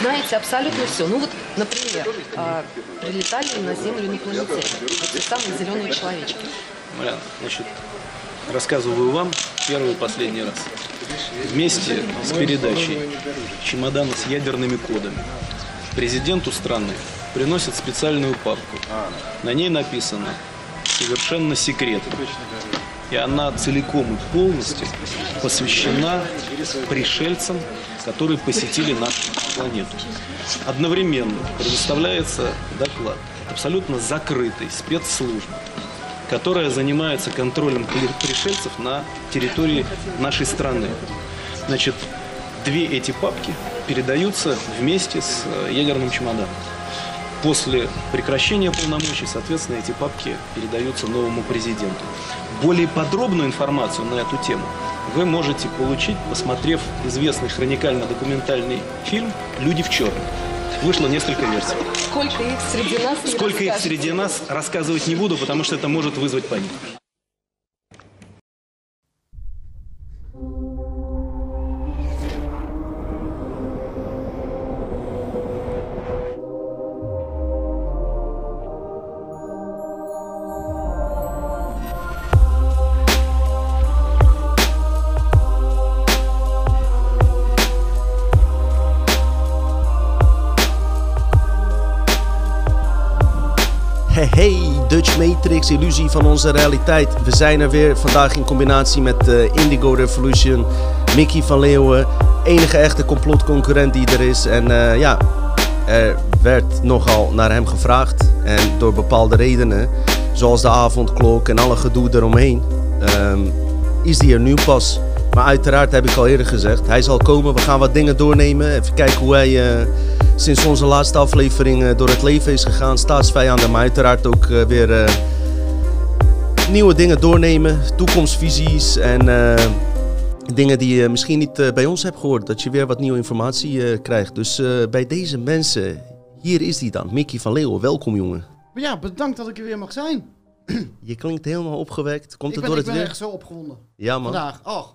знаете абсолютно все. Ну вот, например, а, прилетали на Землю инопланетяне, эти самые зеленые человечки. Марьяна, значит, рассказываю вам первый и последний раз. Вместе с передачей чемодана с ядерными кодами президенту страны приносят специальную папку. На ней написано «Совершенно секретно». И она целиком и полностью посвящена пришельцам, которые посетили нашу планету. Одновременно предоставляется доклад абсолютно закрытой спецслужбы, которая занимается контролем пришельцев на территории нашей страны. Значит, две эти папки передаются вместе с э, ядерным чемоданом. После прекращения полномочий, соответственно, эти папки передаются новому президенту. Более подробную информацию на эту тему вы можете получить, посмотрев известный хроникально-документальный фильм «Люди в черном». Вышло несколько версий. Сколько их среди нас Сколько их среди нас, рассказывать не буду, потому что это может вызвать панику. Dutch Matrix, illusie van onze realiteit. We zijn er weer vandaag in combinatie met eh, Indigo Revolution, Mickey van Leeuwen, enige echte complotconcurrent die er is. En eh, ja, er werd nogal naar hem gevraagd. En door bepaalde redenen, zoals de avondklok en alle gedoe eromheen, ehm, is die er nu pas. Maar uiteraard heb ik al eerder gezegd, hij zal komen. We gaan wat dingen doornemen. Even kijken hoe hij eh, sinds onze laatste aflevering eh, door het leven is gegaan. Staatsvijanden, maar uiteraard ook eh, weer nieuwe dingen doornemen. Toekomstvisies en dingen die je misschien niet bij ons hebt gehoord. Dat je weer wat nieuwe informatie krijgt. Dus bij deze mensen, hier is die dan. Mickey van Leeuwen, welkom jongen. Ja, bedankt dat ik er weer mag zijn. Je klinkt helemaal opgewekt. Komt ik het ben, door ik het ben weer? echt zo opgewonden Ja man, vandaag. Oh,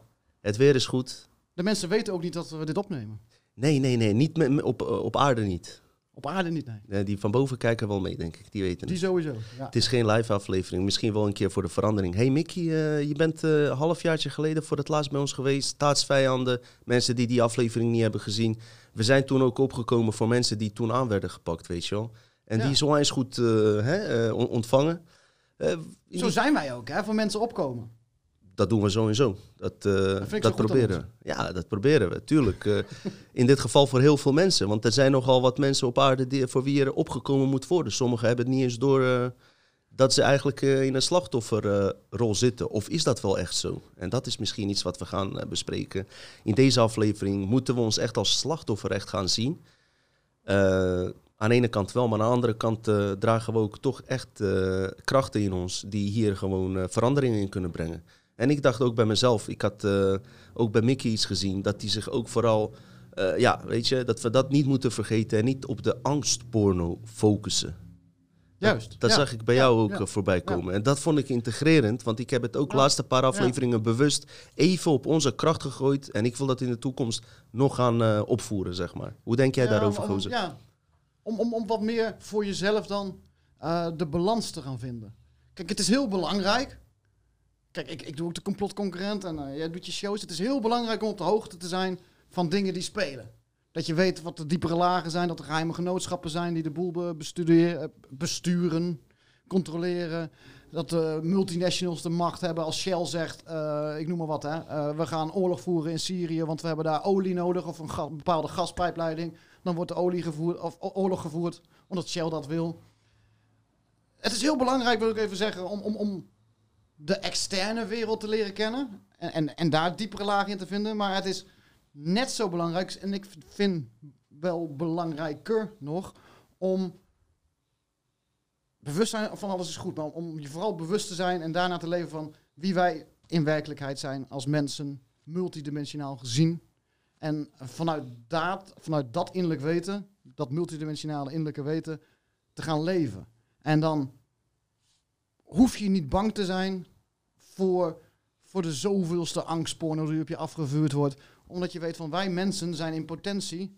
het weer is goed. de mensen weten ook niet dat we dit opnemen. Nee, nee, nee, niet met, met- op, op aarde niet. Op aarde niet, nee. Nee, die van boven kijken wel mee, denk ik. Die weten Die het. sowieso. Ja. Het is geen live aflevering, misschien wel een keer voor de verandering. Hey Mickey, eh, je bent eh, een halfjaartje geleden voor het laatst bij ons geweest. Staatsvijanden, mensen die die aflevering niet hebben gezien. We zijn toen ook opgekomen voor mensen die toen aan werden gepakt, weet je wel. En Ja. die is onwijs goed eh, hè, eh, on- ontvangen. Eh, Zo die- zijn wij ook, hè, voor mensen opkomen. Dat doen we sowieso. Dat, ik dat, aan proberen we. Ja, dat proberen we, tuurlijk. Eh, in dit geval voor heel veel mensen. Want er zijn nogal wat mensen op aarde die, voor wie er opgekomen moet worden. Sommigen hebben het niet eens door eh, dat ze eigenlijk in een slachtofferrol zitten. Of is dat wel echt zo? En dat is misschien iets wat we gaan bespreken. In deze aflevering moeten we ons echt als slachtoffer echt gaan zien. Aan de ene kant wel, maar aan de andere kant dragen we ook toch echt krachten in ons die hier gewoon veranderingen in kunnen brengen. En ik dacht ook bij mezelf, ik had eh, ook bij Mickey iets gezien, dat hij zich ook vooral, eh, ja, weet je, dat we dat niet moeten vergeten en niet op de angstporno focussen. Juist. Dat ja. zag ik bij Ja, jou ook ja. eh, voorbij komen. En dat vond ik integrerend, want ik heb het ook de laatste paar afleveringen bewust even op onze kracht gegooid. En ik wil dat in de toekomst nog gaan opvoeren, zeg maar. Hoe denk jij daarover, gozer? Ja, om, om, om wat meer voor jezelf dan de balans te gaan vinden. Kijk, het is heel belangrijk. Kijk, ik, ik doe ook de complotconcurrent en eh, jij doet je shows. Het is heel belangrijk om op de hoogte te zijn van dingen die spelen. Dat je weet wat de diepere lagen zijn, dat er geheime genootschappen zijn die de boel eh, besturen, controleren. Dat de multinationals de macht hebben als Shell zegt, eh, ik noem maar wat, hè, we gaan oorlog voeren in Syrië, want we hebben daar olie nodig of een bepaalde gaspijpleiding. Dan wordt de olie gevoerd, of oorlog gevoerd, omdat Shell dat wil. Het is heel belangrijk, wil ik even zeggen, om, om, om de externe wereld te leren kennen. En, en, en daar diepere lagen in te vinden. Maar het is net zo belangrijk, en ik vind wel belangrijker nog, om bewust zijn van alles is goed. Maar om je vooral bewust te zijn en daarna te leven van wie wij in werkelijkheid zijn als mensen, multidimensionaal gezien. En vanuit dat, vanuit dat innerlijk weten, dat multidimensionale innerlijke weten, te gaan leven. En dan hoef je niet bang te zijn voor, voor de zoveelste angstporno die op je afgevuurd wordt. Omdat je weet van wij mensen zijn in potentie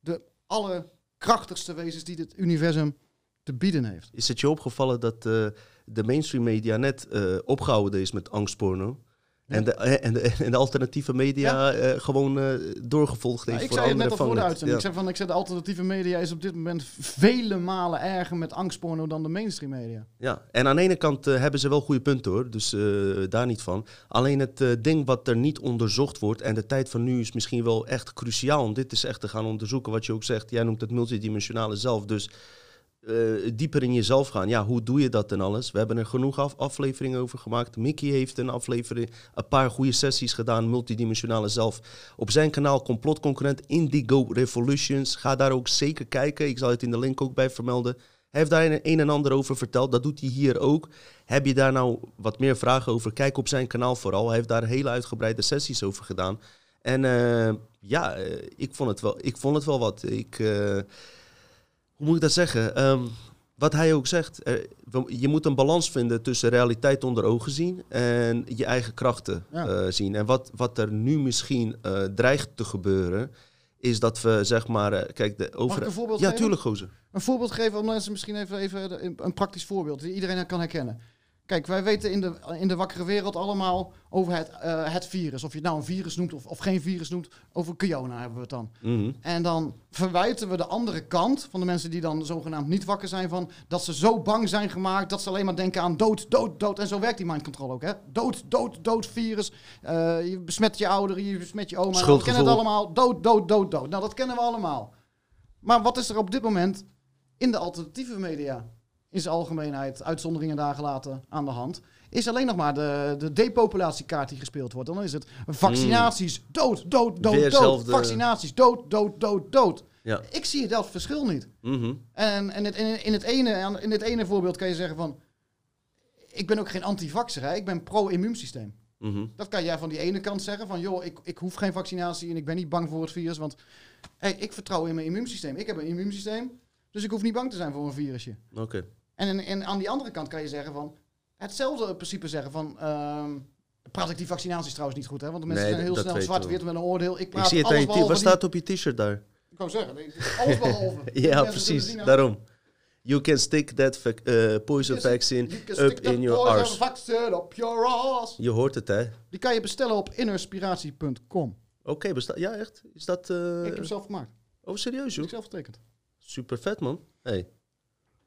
de allerkrachtigste wezens die dit universum te bieden heeft. Is het je opgevallen dat eh, de mainstream media net eh, opgehouden is met angstporno? En, de, en, de, en de alternatieve media eh, gewoon eh, doorgevolgd heeft Nou, ik voor zei het net al voor de uitzending. Ja. Ik zei van, ik zei de alternatieve media is op dit moment vele malen erger met angstporno dan de mainstream media. Ja, en aan de ene kant eh, hebben ze wel goede punten hoor, dus eh, daar niet van. Alleen het eh, ding wat er niet onderzocht wordt, en de tijd van nu is misschien wel echt cruciaal om dit eens echt te gaan onderzoeken. Wat je ook zegt, jij noemt het multidimensionale zelf, dus eh, dieper in jezelf gaan. Ja, hoe doe je dat en alles? We hebben er genoeg af afleveringen over gemaakt. Mickey heeft een aflevering, een paar goede sessies gedaan, multidimensionale zelf. Op zijn kanaal Complotconcurrent Indigo Revolutions. Ga daar ook zeker kijken. Ik zal het in de link ook bij vermelden. Hij heeft daar een, en ander over verteld. Dat doet hij hier ook. Heb je daar nou wat meer vragen over? Kijk op zijn kanaal vooral. Hij heeft daar hele uitgebreide sessies over gedaan. En eh, ja, eh, ik, vond het wel, ik vond het wel wat. Ik, hoe moet ik dat zeggen? Ehm, wat hij ook zegt, je moet een balans vinden tussen realiteit onder ogen zien en je eigen krachten Ja. eh, zien. En wat, wat er nu misschien eh, dreigt te gebeuren, is dat we zeg maar, eh, kijk, de over. Ja, geven? tuurlijk, gozer. Een voorbeeld geven om mensen misschien even, even een- een praktisch voorbeeld die iedereen kan herkennen. Kijk, wij weten in de, in de wakkere wereld allemaal over het, eh, het virus. Of je het nou een virus noemt of, of geen virus noemt. Over corona hebben we het dan. Mhm. En dan verwijten we de andere kant van de mensen die dan zogenaamd niet wakker zijn van dat ze zo bang zijn gemaakt dat ze alleen maar denken aan dood, dood, dood. En zo werkt die mind control ook, hè? Dood, dood, dood, virus. Eh, je besmet je ouderen, je besmet je oma. We kennen het allemaal. Dood, dood, dood, dood. Nou, dat kennen we allemaal. Maar wat is er op dit moment in de alternatieve media, in zijn algemeenheid, uitzonderingen daar gelaten aan de hand, is alleen nog maar de, de depopulatiekaart die gespeeld wordt. Dan is het vaccinaties, dood, dood, dood, Hmm. Weer dood. zelfde- Vaccinaties, dood, dood, dood, dood. Ja. Ik zie dat verschil niet. Mhm. En, en het, in, in, het ene, in het ene voorbeeld kan je zeggen van... Ik ben ook geen antivaxer, ik ben pro-immuunsysteem. Mhm. Dat kan jij van die ene kant zeggen van... joh, ik, ik hoef geen vaccinatie en ik ben niet bang voor het virus... want hey, ik vertrouw in mijn immuunsysteem. Ik heb een immuunsysteem, dus ik hoef niet bang te zijn voor een virusje. Oké. En, en aan die andere kant kan je zeggen van... hetzelfde principe zeggen van... praat ik die vaccinaties trouwens niet goed, hè? Want de mensen Nee, zijn heel snel zwart-wit met een oordeel. Ik Ik praat zie het alles Wat staat op je t-shirt daar? Ik wou zeggen, alles behalve. Ja, precies. Daarom. You can stick that vac- eh, poison vaccine up in your arse. vaccine up your ass. Je hoort het, hè? Oké, Die kan je bestellen op innerspiratie.com. besta- ja, echt? Is dat... eh, ik heb hem zelf gemaakt. Oh, serieus, Ik joh? heb zelf getekend. Super vet, man. Hey,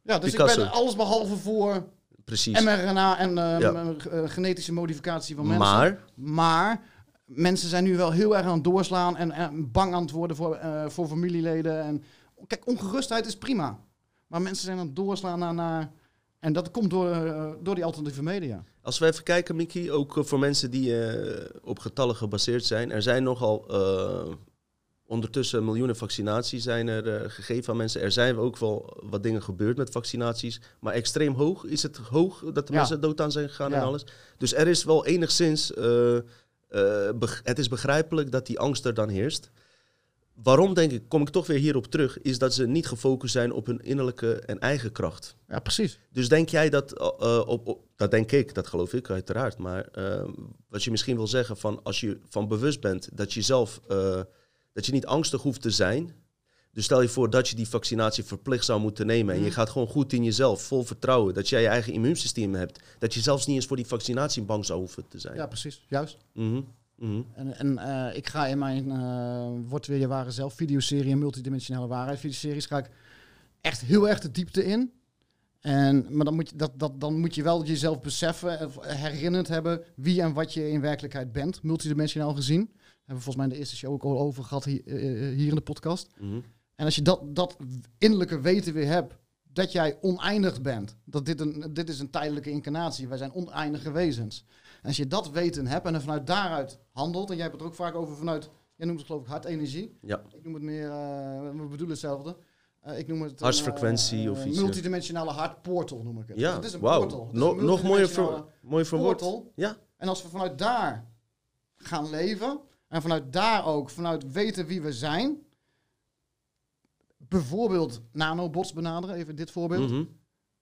Ja, dus Picasso. ik ben alles behalve voor precies. mRNA en Ja. eh, genetische modificatie van mensen. Maar, Maar mensen zijn nu wel heel erg aan het doorslaan en, en bang aan het worden voor, eh, voor familieleden. En, kijk, ongerustheid is prima. Maar mensen zijn aan het doorslaan naar... naar en dat komt door, eh, door die alternatieve media. als we even kijken, Mickey, ook eh, voor mensen die eh, op getallen gebaseerd zijn. Er zijn nogal eh, ondertussen miljoenen vaccinaties zijn er eh, gegeven aan mensen. Er zijn ook wel wat dingen gebeurd met vaccinaties. Maar extreem hoog is het hoog dat de Ja. mensen dood aan zijn gegaan en alles. Dus er is wel enigszins... eh, eh, het is begrijpelijk dat die angst er dan heerst. Waarom, denk ik, kom ik toch weer hierop terug, is dat ze niet gefocust zijn op hun innerlijke en eigen kracht. Ja, precies. Dus denk jij dat, op, op- dat denk ik, dat geloof ik uiteraard, maar wat je misschien wil zeggen van als je van bewust bent dat je zelf, dat je niet angstig hoeft te zijn. Dus stel je voor dat je die vaccinatie verplicht zou moeten nemen en je gaat gewoon goed in jezelf, vol vertrouwen, dat jij je eigen immuunsysteem hebt, dat je zelfs niet eens voor die vaccinatie bang zou hoeven te zijn. Ja, precies. Juist. Mhm, mhm. En, en eh, ik ga in mijn eh Word Weer Je Ware Zelf videoserie en multidimensionale waarheid videoseries ga ik echt heel erg de diepte in. En, maar dan moet, je, dat, dat, dan moet je wel jezelf beseffen, of herinnerd hebben wie en wat je in werkelijkheid bent, multidimensionaal gezien. Hebben we volgens mij in de eerste show ook al over gehad hier, eh, hier in de podcast. mhm. En als je dat, dat innerlijke weten weer hebt, dat jij oneindig bent, dat dit, een, dit is een tijdelijke incarnatie, wij zijn oneindige wezens. En als je dat weten hebt en er vanuit daaruit handelt, en jij hebt het er ook vaak over vanuit, jij noemt het geloof ik hartenergie, Ja. ik noem het meer, eh, we bedoelen hetzelfde. Eh, ik noem het Hartsfrequentie eh, of eh, iets. Multidimensionale hartportal noem ik het. Ja, Dus het is een wauw. portal. Het is No- een nog mooier, ver, multidimensionale mooi verwoord. portal. Ja, En als we vanuit daar gaan leven en vanuit daar ook, vanuit weten wie we zijn, bijvoorbeeld nanobots benaderen, even dit voorbeeld, mhm.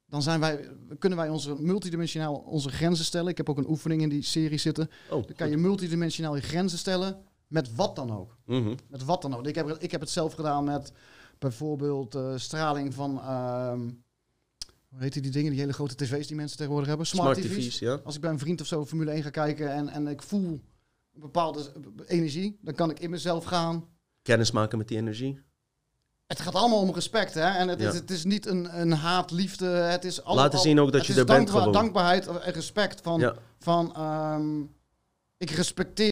dan zijn wij, kunnen wij onze multidimensionaal onze grenzen stellen. Ik heb ook een oefening in die serie zitten. Oh, Dan kan je multidimensionaal je grenzen stellen met wat dan ook. mhm. Met wat dan ook. Ik heb, ik heb het zelf gedaan met bijvoorbeeld eh, straling van, ehm, hoe heet die dingen, die hele grote tv's die mensen tegenwoordig hebben? Smart, Smart TV's. TV's, ja. Als ik bij een vriend of zo Formule 1 ga kijken en, en ik voel een bepaalde energie, dan kan ik in mezelf gaan. Kennis maken met die energie. Het gaat allemaal om respect, hè? En het, Ja. is, het is niet een, een haat-liefde. Het is allemaal, Laten zien ook dat je er bent gewoon. Dankbaarheid en respect van, Ja. van ehm, ik respecteer,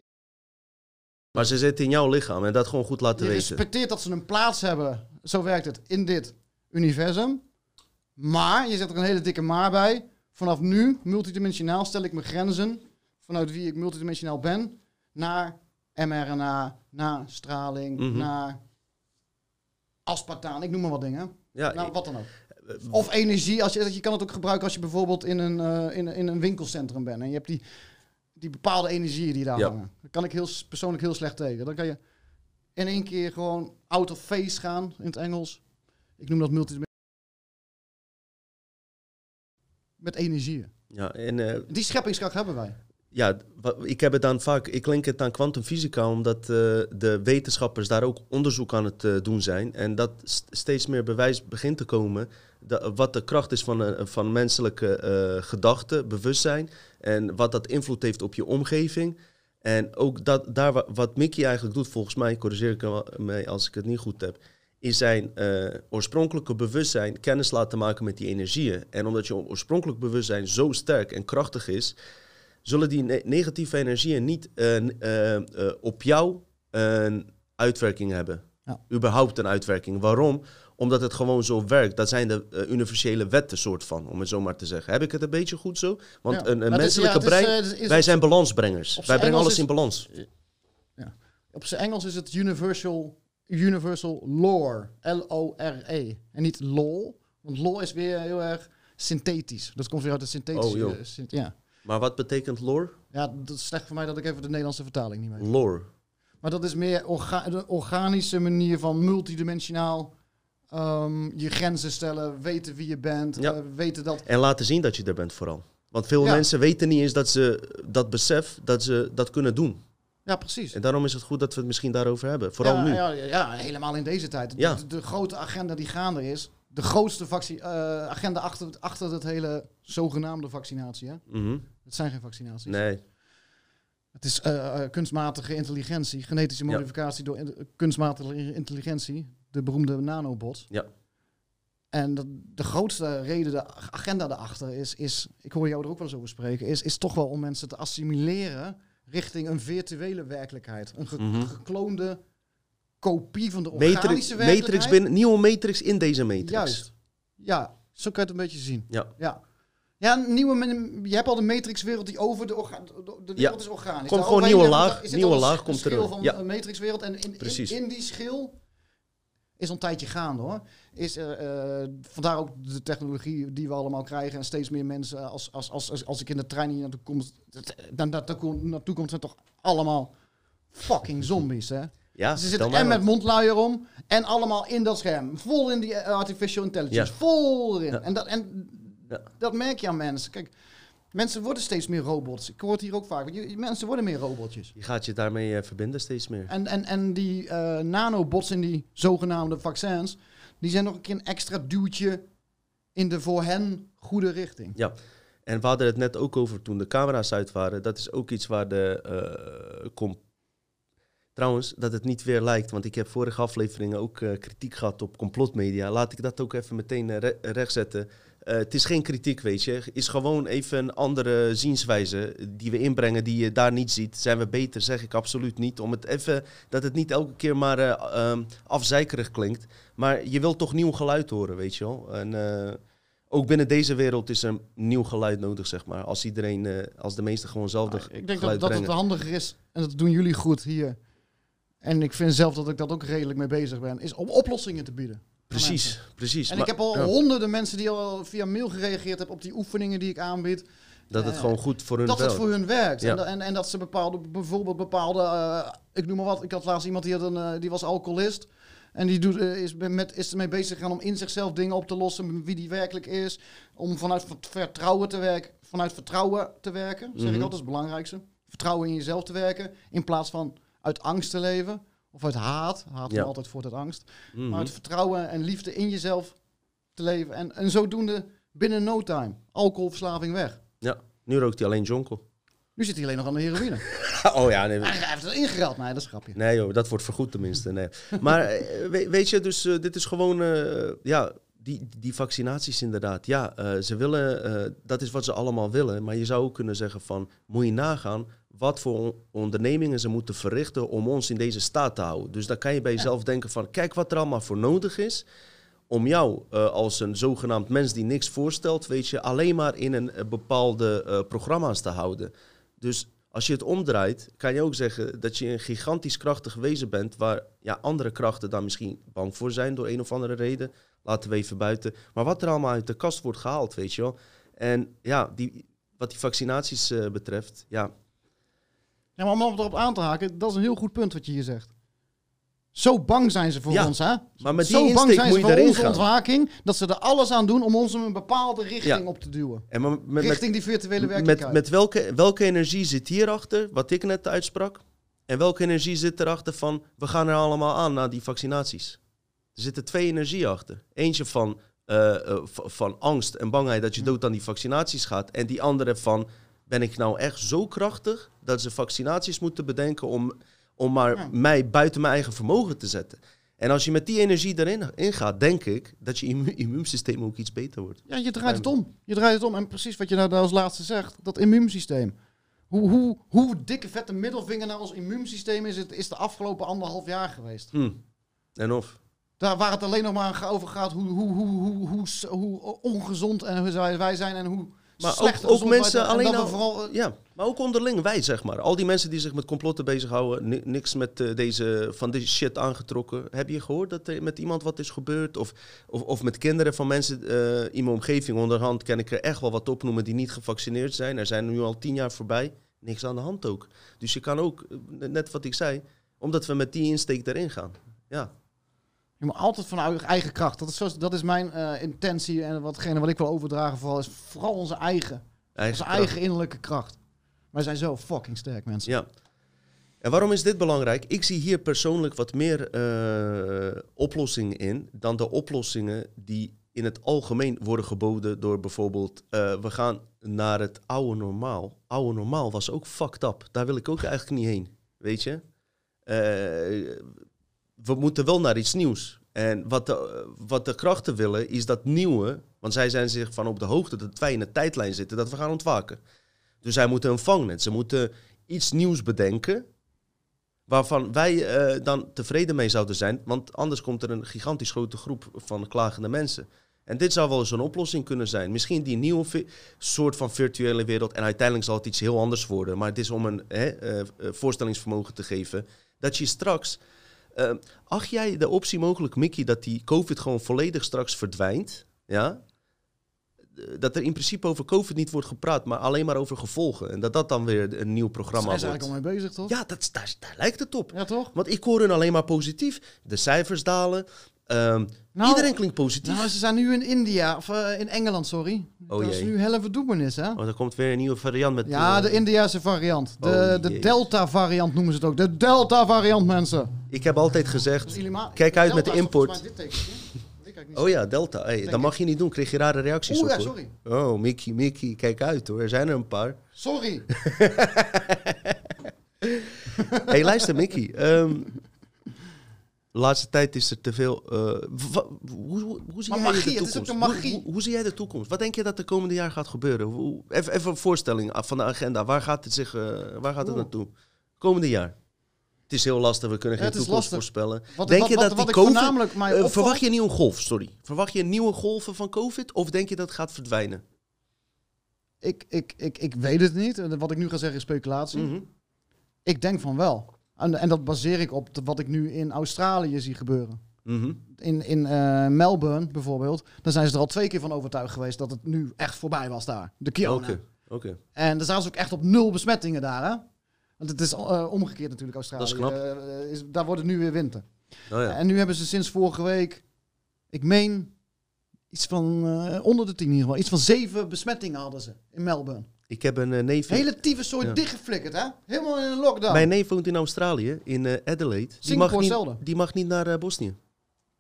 Maar ze zitten in jouw lichaam en dat gewoon goed laten je weten. respecteert dat ze een plaats hebben. Zo werkt het in dit universum. Maar je zet er een hele dikke maar bij. Vanaf nu, multidimensionaal, stel ik mijn grenzen vanuit wie ik multidimensionaal ben naar mRNA, naar straling, Mhm. naar aspartaan. Ik noem maar wat dingen. Ja, Nou, wat dan ook. Of energie. Als je, je kan het ook gebruiken als je bijvoorbeeld in een, eh, in, in een winkelcentrum bent. En je hebt die, die bepaalde energieën die daar Ja. hangen. Daar kan ik heel, persoonlijk heel slecht tegen. Dan kan je in één keer gewoon out of phase gaan in het Engels. Ik noem dat multi met energieën. ja, en eh, Die scheppingskracht hebben wij. Ja, ik heb het dan vaak, ik link het aan kwantumfysica, omdat eh, de wetenschappers daar ook onderzoek aan het eh, doen zijn. En dat st- steeds meer bewijs begint te komen da- wat de kracht is van, eh, van menselijke gedachten, bewustzijn. En wat dat invloed heeft op je omgeving. En ook dat, daar wa- wat Mickey eigenlijk doet, volgens mij, corrigeer ik hem mee als ik het niet goed heb, is zijn oorspronkelijke bewustzijn kennis laten maken met die energieën. En omdat je oorspronkelijk bewustzijn zo sterk en krachtig is, zullen die ne- negatieve energieën niet eh, eh, eh, op jou een uitwerking hebben. Ja. Überhaupt een uitwerking. Waarom? Omdat het gewoon zo werkt. Dat zijn de universele wetten, soort van, om het zo maar te zeggen. Heb ik het een beetje goed zo? Want Ja. een, is- menselijke ja, is, brein, is- wij zijn balansbrengers. Wij brengen Engels alles in balans. Op zijn Engels is het universal, universal lore. L-O-R-E. En niet lol. Want lol is weer heel erg synthetisch. Dat komt weer uit de synthetische... Oh, joh. ja. Maar wat betekent lore? ja, dat is slecht voor mij dat ik even de Nederlandse vertaling niet weet. Lore. Maar dat is meer orga de organische manier van multidimensionaal ehm, je grenzen stellen, weten wie je bent, Ja. eh, weten dat. En laten zien dat je er bent vooral. Want veel Ja. mensen weten niet eens dat ze dat besef, dat ze dat kunnen doen. Ja, precies. En daarom is het goed dat we het misschien daarover hebben. Vooral ja, nu. Ja, ja, ja, helemaal in deze tijd. De grote agenda die gaande is, de grootste vaccin- eh, agenda achter, achter het hele zogenaamde vaccinatie. Hè? Mhm. Het zijn geen vaccinaties. Nee. Het is eh, eh, kunstmatige intelligentie, genetische Ja. modificatie door kunstmatige intelligentie, de beroemde nanobot. Ja. En dat, de grootste reden, de agenda daarachter is, is, ik hoor jou er ook wel eens over spreken, is, is toch wel om mensen te assimileren richting een virtuele werkelijkheid. Een ge- Mhm. gekloonde kopie van de organische Matrix, werkelijkheid. matrix binnen, nieuwe matrix in deze matrix. Juist. Ja, zo kan je het een beetje zien. Ja. Ja. Ja, een nieuwe, je hebt al de matrixwereld die over de, orga, de, de wereld is organisch. Komt gewoon nieuwe laag- nieuwe laag komt terug. van Ja. een matrixwereld. En in, in, die schil is al een tijdje gaande hoor. Is, er, eh, vandaar ook de technologie die we allemaal krijgen. En steeds meer mensen, als, als, als, als, als ik in de trein hier naartoe kom, dan kom- naartoe komt, zijn toch allemaal fucking zombies hè. Ja, Ze zitten en met mondluier om en allemaal in dat scherm. Vol in die eh, artificial intelligence. Ja. Vol erin. Ja. En, dat, en Ja. dat merk je aan mensen. Kijk, mensen worden steeds meer robots. Ik hoor het hier ook vaak. Mensen worden meer robotjes. Je gaat je daarmee eh, verbinden steeds meer. En, en, en die eh, nanobots in die zogenaamde vaccins, die zijn nog een keer een extra duwtje in de voor hen goede richting. Ja. En we hadden het net ook over toen de camera's uit waren. Dat is ook iets waar de... com- Trouwens, dat het niet weer lijkt, want ik heb vorige afleveringen ook eh, kritiek gehad op complotmedia. Laat ik dat ook even meteen eh, re- rechtzetten. Eh, het is geen kritiek, weet je. Het is gewoon even een andere zienswijze die we inbrengen die je daar niet ziet. Zijn we beter, zeg ik absoluut niet. Om het even, dat het niet elke keer maar eh, ehm, afzeikerig klinkt. Maar je wilt toch nieuw geluid horen, weet je wel. En ook binnen deze wereld is er een nieuw geluid nodig, zeg maar. Als iedereen, als de meesten gewoon zelf Nou, ik denk dat, dat het handiger is, en dat doen jullie goed hier. En ik vind zelf dat ik dat ook redelijk mee bezig ben, is om oplossingen te bieden. mensen. Precies, precies. En Maar- ik heb al ja, honderden mensen die al via mail gereageerd hebben op die oefeningen die ik aanbied. dat het eh, gewoon goed voor hun dat het werkt. voor hun werkt. Ja. En, en, en dat ze bepaalde, bijvoorbeeld bepaalde, eh, ik noem maar wat, ik had laatst iemand die, had een, eh, die was alcoholist. En die doet, is, met, is ermee bezig gegaan om in zichzelf dingen op te lossen, wie die werkelijk is. Om vanuit vert- vertrouwen te werken, vanuit vertrouwen te werken, zeg Mhm. ik altijd, dat is het belangrijkste. Vertrouwen in jezelf te werken, in plaats van uit angst te leven. Of uit haat. Haat Ja. altijd voort uit angst. Mhm. Maar uit vertrouwen en liefde in jezelf te leven. En, en zodoende binnen no time. Alcoholverslaving weg. Ja, nu rookt hij alleen jonkel. Nu zit hij alleen nog aan de heroïne. oh ja, nee. hij heeft het ingereld. Nee, dat is grapje. Nee joh, dat wordt vergoed tenminste. Nee. Maar eh, we- weet je, dus eh, dit is gewoon, eh, ja, die, die vaccinaties inderdaad. Ja, ze willen, dat is wat ze allemaal willen. Maar je zou ook kunnen zeggen van, moet je nagaan wat voor on- ondernemingen ze moeten verrichten om ons in deze staat te houden. Dus dan kan je bij jezelf denken van, kijk wat er allemaal voor nodig is om jou eh, als een zogenaamd mens die niks voorstelt, weet je, alleen maar in een eh, bepaalde eh, programma's te houden. Dus als je het omdraait, kan je ook zeggen dat je een gigantisch krachtig wezen bent, waar ja, andere krachten daar misschien bang voor zijn door een of andere reden. Laten we even buiten. Maar wat er allemaal uit de kast wordt gehaald, weet je wel. En ja, die, wat die vaccinaties betreft, ja, Ja, maar om erop aan te haken, dat is een heel goed punt wat je hier zegt. Zo bang zijn ze voor Ja, ons, hè? maar met die Zo bang zijn ze voor onze gaan. ontwaking, dat ze er alles aan doen om ons in een bepaalde richting Ja. op te duwen. En maar met, met, richting die virtuele werkelijkheid. met, met welke, welke energie zit hierachter, wat ik net uitsprak? En welke energie zit erachter van, we gaan er allemaal aan na die vaccinaties? Er zitten twee energieën achter. Eentje van, eh, eh, van angst en bangheid dat je Hm. dood aan die vaccinaties gaat. En die andere van, ben ik nou echt zo krachtig dat ze vaccinaties moeten bedenken om, om maar Ja. mij buiten mijn eigen vermogen te zetten? En als je met die energie erin in gaat, denk ik dat je immu- immuunsysteem ook iets beter wordt. Ja, je draait het om. Je draait het om. En precies wat je nou daar als laatste zegt, dat immuunsysteem. Hoe, hoe, hoe dikke vette middelvinger naar ons immuunsysteem is, het, is de afgelopen anderhalf jaar geweest. Hm. En of? Daar waar het alleen nog maar over gaat hoe, hoe, hoe, hoe, hoe, hoe ongezond en wij zijn en hoe Maar ook, ook mensen en alleen al, vooral, eh, ja, maar ook onderling wij zeg maar. Al die mensen die zich met complotten bezighouden, ni- niks met eh, deze van deze shit aangetrokken. Heb je gehoord dat er met iemand wat is gebeurd of of, of met kinderen van mensen eh, in mijn omgeving onderhand kan ik er echt wel wat opnoemen die niet gevaccineerd zijn. Er zijn nu al tien jaar voorbij, niks aan de hand ook. Dus je kan ook net wat ik zei, omdat we met die insteek erin gaan. Ja. Je moet altijd vanuit eigen kracht. Dat is, zo, dat is mijn eh, intentie en watgene wat ik wil overdragen vooral is vooral onze eigen, Eigen onze kracht. eigen innerlijke kracht. Wij zijn zo fucking sterk, mensen. Ja. En waarom is dit belangrijk? Ik zie hier persoonlijk wat meer eh, oplossingen in dan de oplossingen die in het algemeen worden geboden door bijvoorbeeld eh, we gaan naar het oude normaal. Oude normaal was ook fucked up. Daar wil ik ook eigenlijk niet heen. Weet je? We moeten wel naar iets nieuws. En wat de, wat de krachten willen is dat nieuwe, want zij zijn zich van op de hoogte dat wij in de tijdlijn zitten, dat we gaan ontwaken. Dus zij moeten een vangnet. Ze moeten iets nieuws bedenken. Waarvan wij eh, dan tevreden mee zouden zijn. Want anders komt er een gigantisch grote groep van klagende mensen. En dit zou wel eens een oplossing kunnen zijn. Misschien die nieuwe soort van virtuele wereld. En uiteindelijk zal het iets heel anders worden. Maar het is om een hè, eh, eh, voorstellingsvermogen te geven. Dat je straks. Eh, acht jij de optie mogelijk, Mickey, dat die COVID gewoon volledig straks verdwijnt? Ja? Dat er in principe over COVID niet wordt gepraat, maar alleen maar over gevolgen. En dat dat dan weer een nieuw Daar programma zijn ze wordt. eigenlijk al mee bezig, toch? Ja, dat, daar, daar lijkt het op. Ja, toch? Want ik hoor hun alleen maar positief. De cijfers dalen. Nou, iedereen klinkt positief. Nou, ze zijn nu in India, of eh, in Engeland, sorry. Oh, dat is nu hele verdoemenis, hè? oh, er komt weer een nieuwe variant met... Ja, eh, de Indiase variant. De, Oh, de. Delta-variant noemen ze het ook. De Delta-variant, mensen. Ik heb altijd gezegd... Kijk uit met de import. Oh ja, Delta. Hey, dat mag je niet doen. Kreeg je rare reacties Oeh, op. ja, hoor. sorry. Oh, Mickey, Mickey. Kijk uit hoor. Er zijn er een paar. Sorry. hey, luister Mickey. Ehm, de laatste tijd is er te veel... eh, hoe, hoe, hoe zie Maar jij magie, de het is toekomst? ook een magie. Hoe, hoe, hoe zie jij de toekomst? Wat denk je dat de komende jaar gaat gebeuren? Hoe, even, even een voorstelling van de agenda. Waar gaat het, zich, eh, waar gaat het naartoe? Komende jaar. Het is heel lastig. We kunnen geen toekomst lastig. voorspellen. Wat- denk wat- je wat- dat die ik COVID... voornamelijk mij eh, opvalt- verwacht je een nieuwe golf? Sorry. Verwacht je nieuwe golven van COVID? Of denk je dat het gaat verdwijnen? Ik, ik, ik, ik weet het niet. Wat ik nu ga zeggen is speculatie. Mhm. Ik denk van wel. En, en dat baseer ik op wat ik nu in Australië zie gebeuren. Mhm. In, in eh, Melbourne bijvoorbeeld. Daar zijn ze er al twee keer van overtuigd geweest dat het nu echt voorbij was daar. De Oké. Kiona. Oké. En daar zaten ze ook echt op nul besmettingen daar. Hè? Want het is eh, omgekeerd natuurlijk Australië. Dat is knap. Eh, is, daar wordt het nu weer winter. Oh ja. En nu hebben ze sinds vorige week, ik meen, iets van onder de tien in ieder geval, iets van zeven besmettingen hadden ze in Melbourne. Ik heb een eh, neef... Hele tyfus soort Ja. dichtgeflikkerd, hè? Helemaal in een lockdown. Mijn neef woont in Australië, in eh, Adelaide. Die mag, niet, die mag niet naar eh, Bosnië.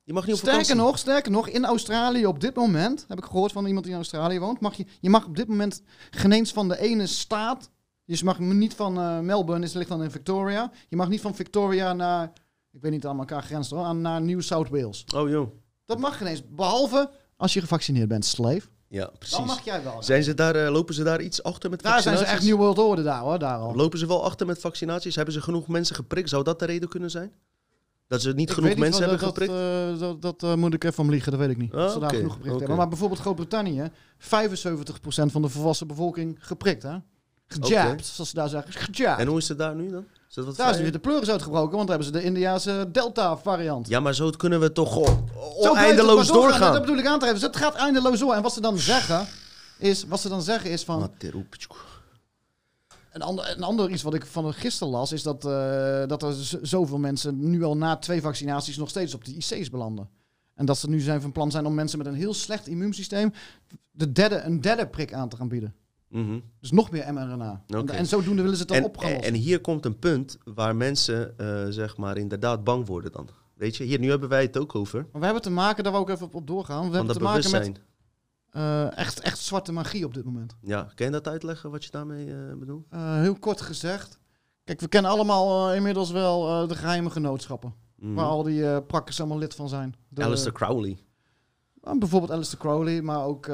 Die mag niet op Sterker vakantie. nog, sterker nog, in Australië op dit moment, heb ik gehoord van iemand die in Australië woont, mag je, je mag op dit moment geen eens van de ene staat, dus je mag niet van Melbourne, is ligt dan in Victoria, je mag niet van Victoria naar, ik weet niet aan elkaar grens hoor, aan, naar New South Wales. Oh joh. Dat mag geen eens, behalve als je gevaccineerd bent, slave. Ja, Dan precies. mag jij wel. Zijn ze daar, eh, lopen ze daar iets achter met Daar zijn vaccinaties? ze echt New World Order daar hoor, daar al. Lopen ze wel achter met vaccinaties? Hebben ze genoeg mensen geprikt? Zou dat de reden kunnen zijn? Dat ze niet Ik genoeg niet mensen hebben dat, geprikt? eh, dat dat eh, moet ik even om liegen, dat weet ik niet. Ah, ze daar oké, genoeg geprikt hebben. Maar bijvoorbeeld Groot-Brittannië, 75% van de volwassen bevolking geprikt, hè? Zoals ze daar zeggen. Gejabbed. En hoe is het daar nu dan? Is dat wat Daar is weer de pleuris uitgebroken, want daar hebben ze de Indiase Delta-variant. Ja, maar zo kunnen we toch eindeloos doorgaan. doorgaan. Dat bedoel ik aan te geven. Dus het gaat eindeloos door. En wat ze dan zeggen is, wat ze dan zeggen is van... Een ander, een ander iets wat ik van gisteren las, is dat, eh, dat er zoveel mensen nu al na twee vaccinaties nog steeds op de IC's belanden. En dat ze nu zijn van plan zijn om mensen met een heel slecht immuunsysteem de derde, een derde prik aan te gaan bieden. Mhm. Dus nog meer mRNA. En, Oké. en zodoende willen ze het dan En, op gaan en, hier komt een punt waar mensen eh, zeg maar inderdaad bang worden dan. Weet je, hier nu hebben wij het ook over. Maar we hebben te maken, daar wou ik even op, op doorgaan. We Van hebben te maken met eh, echt, echt zwarte magie op dit moment. Ja, kan je dat uitleggen wat je daarmee eh, bedoelt? Heel kort gezegd. Kijk, we kennen allemaal inmiddels wel de geheime genootschappen. Mhm. Waar al die prakkers allemaal lid van zijn. De, Alistair Crowley. Ah, bijvoorbeeld Alistair Crowley, maar ook...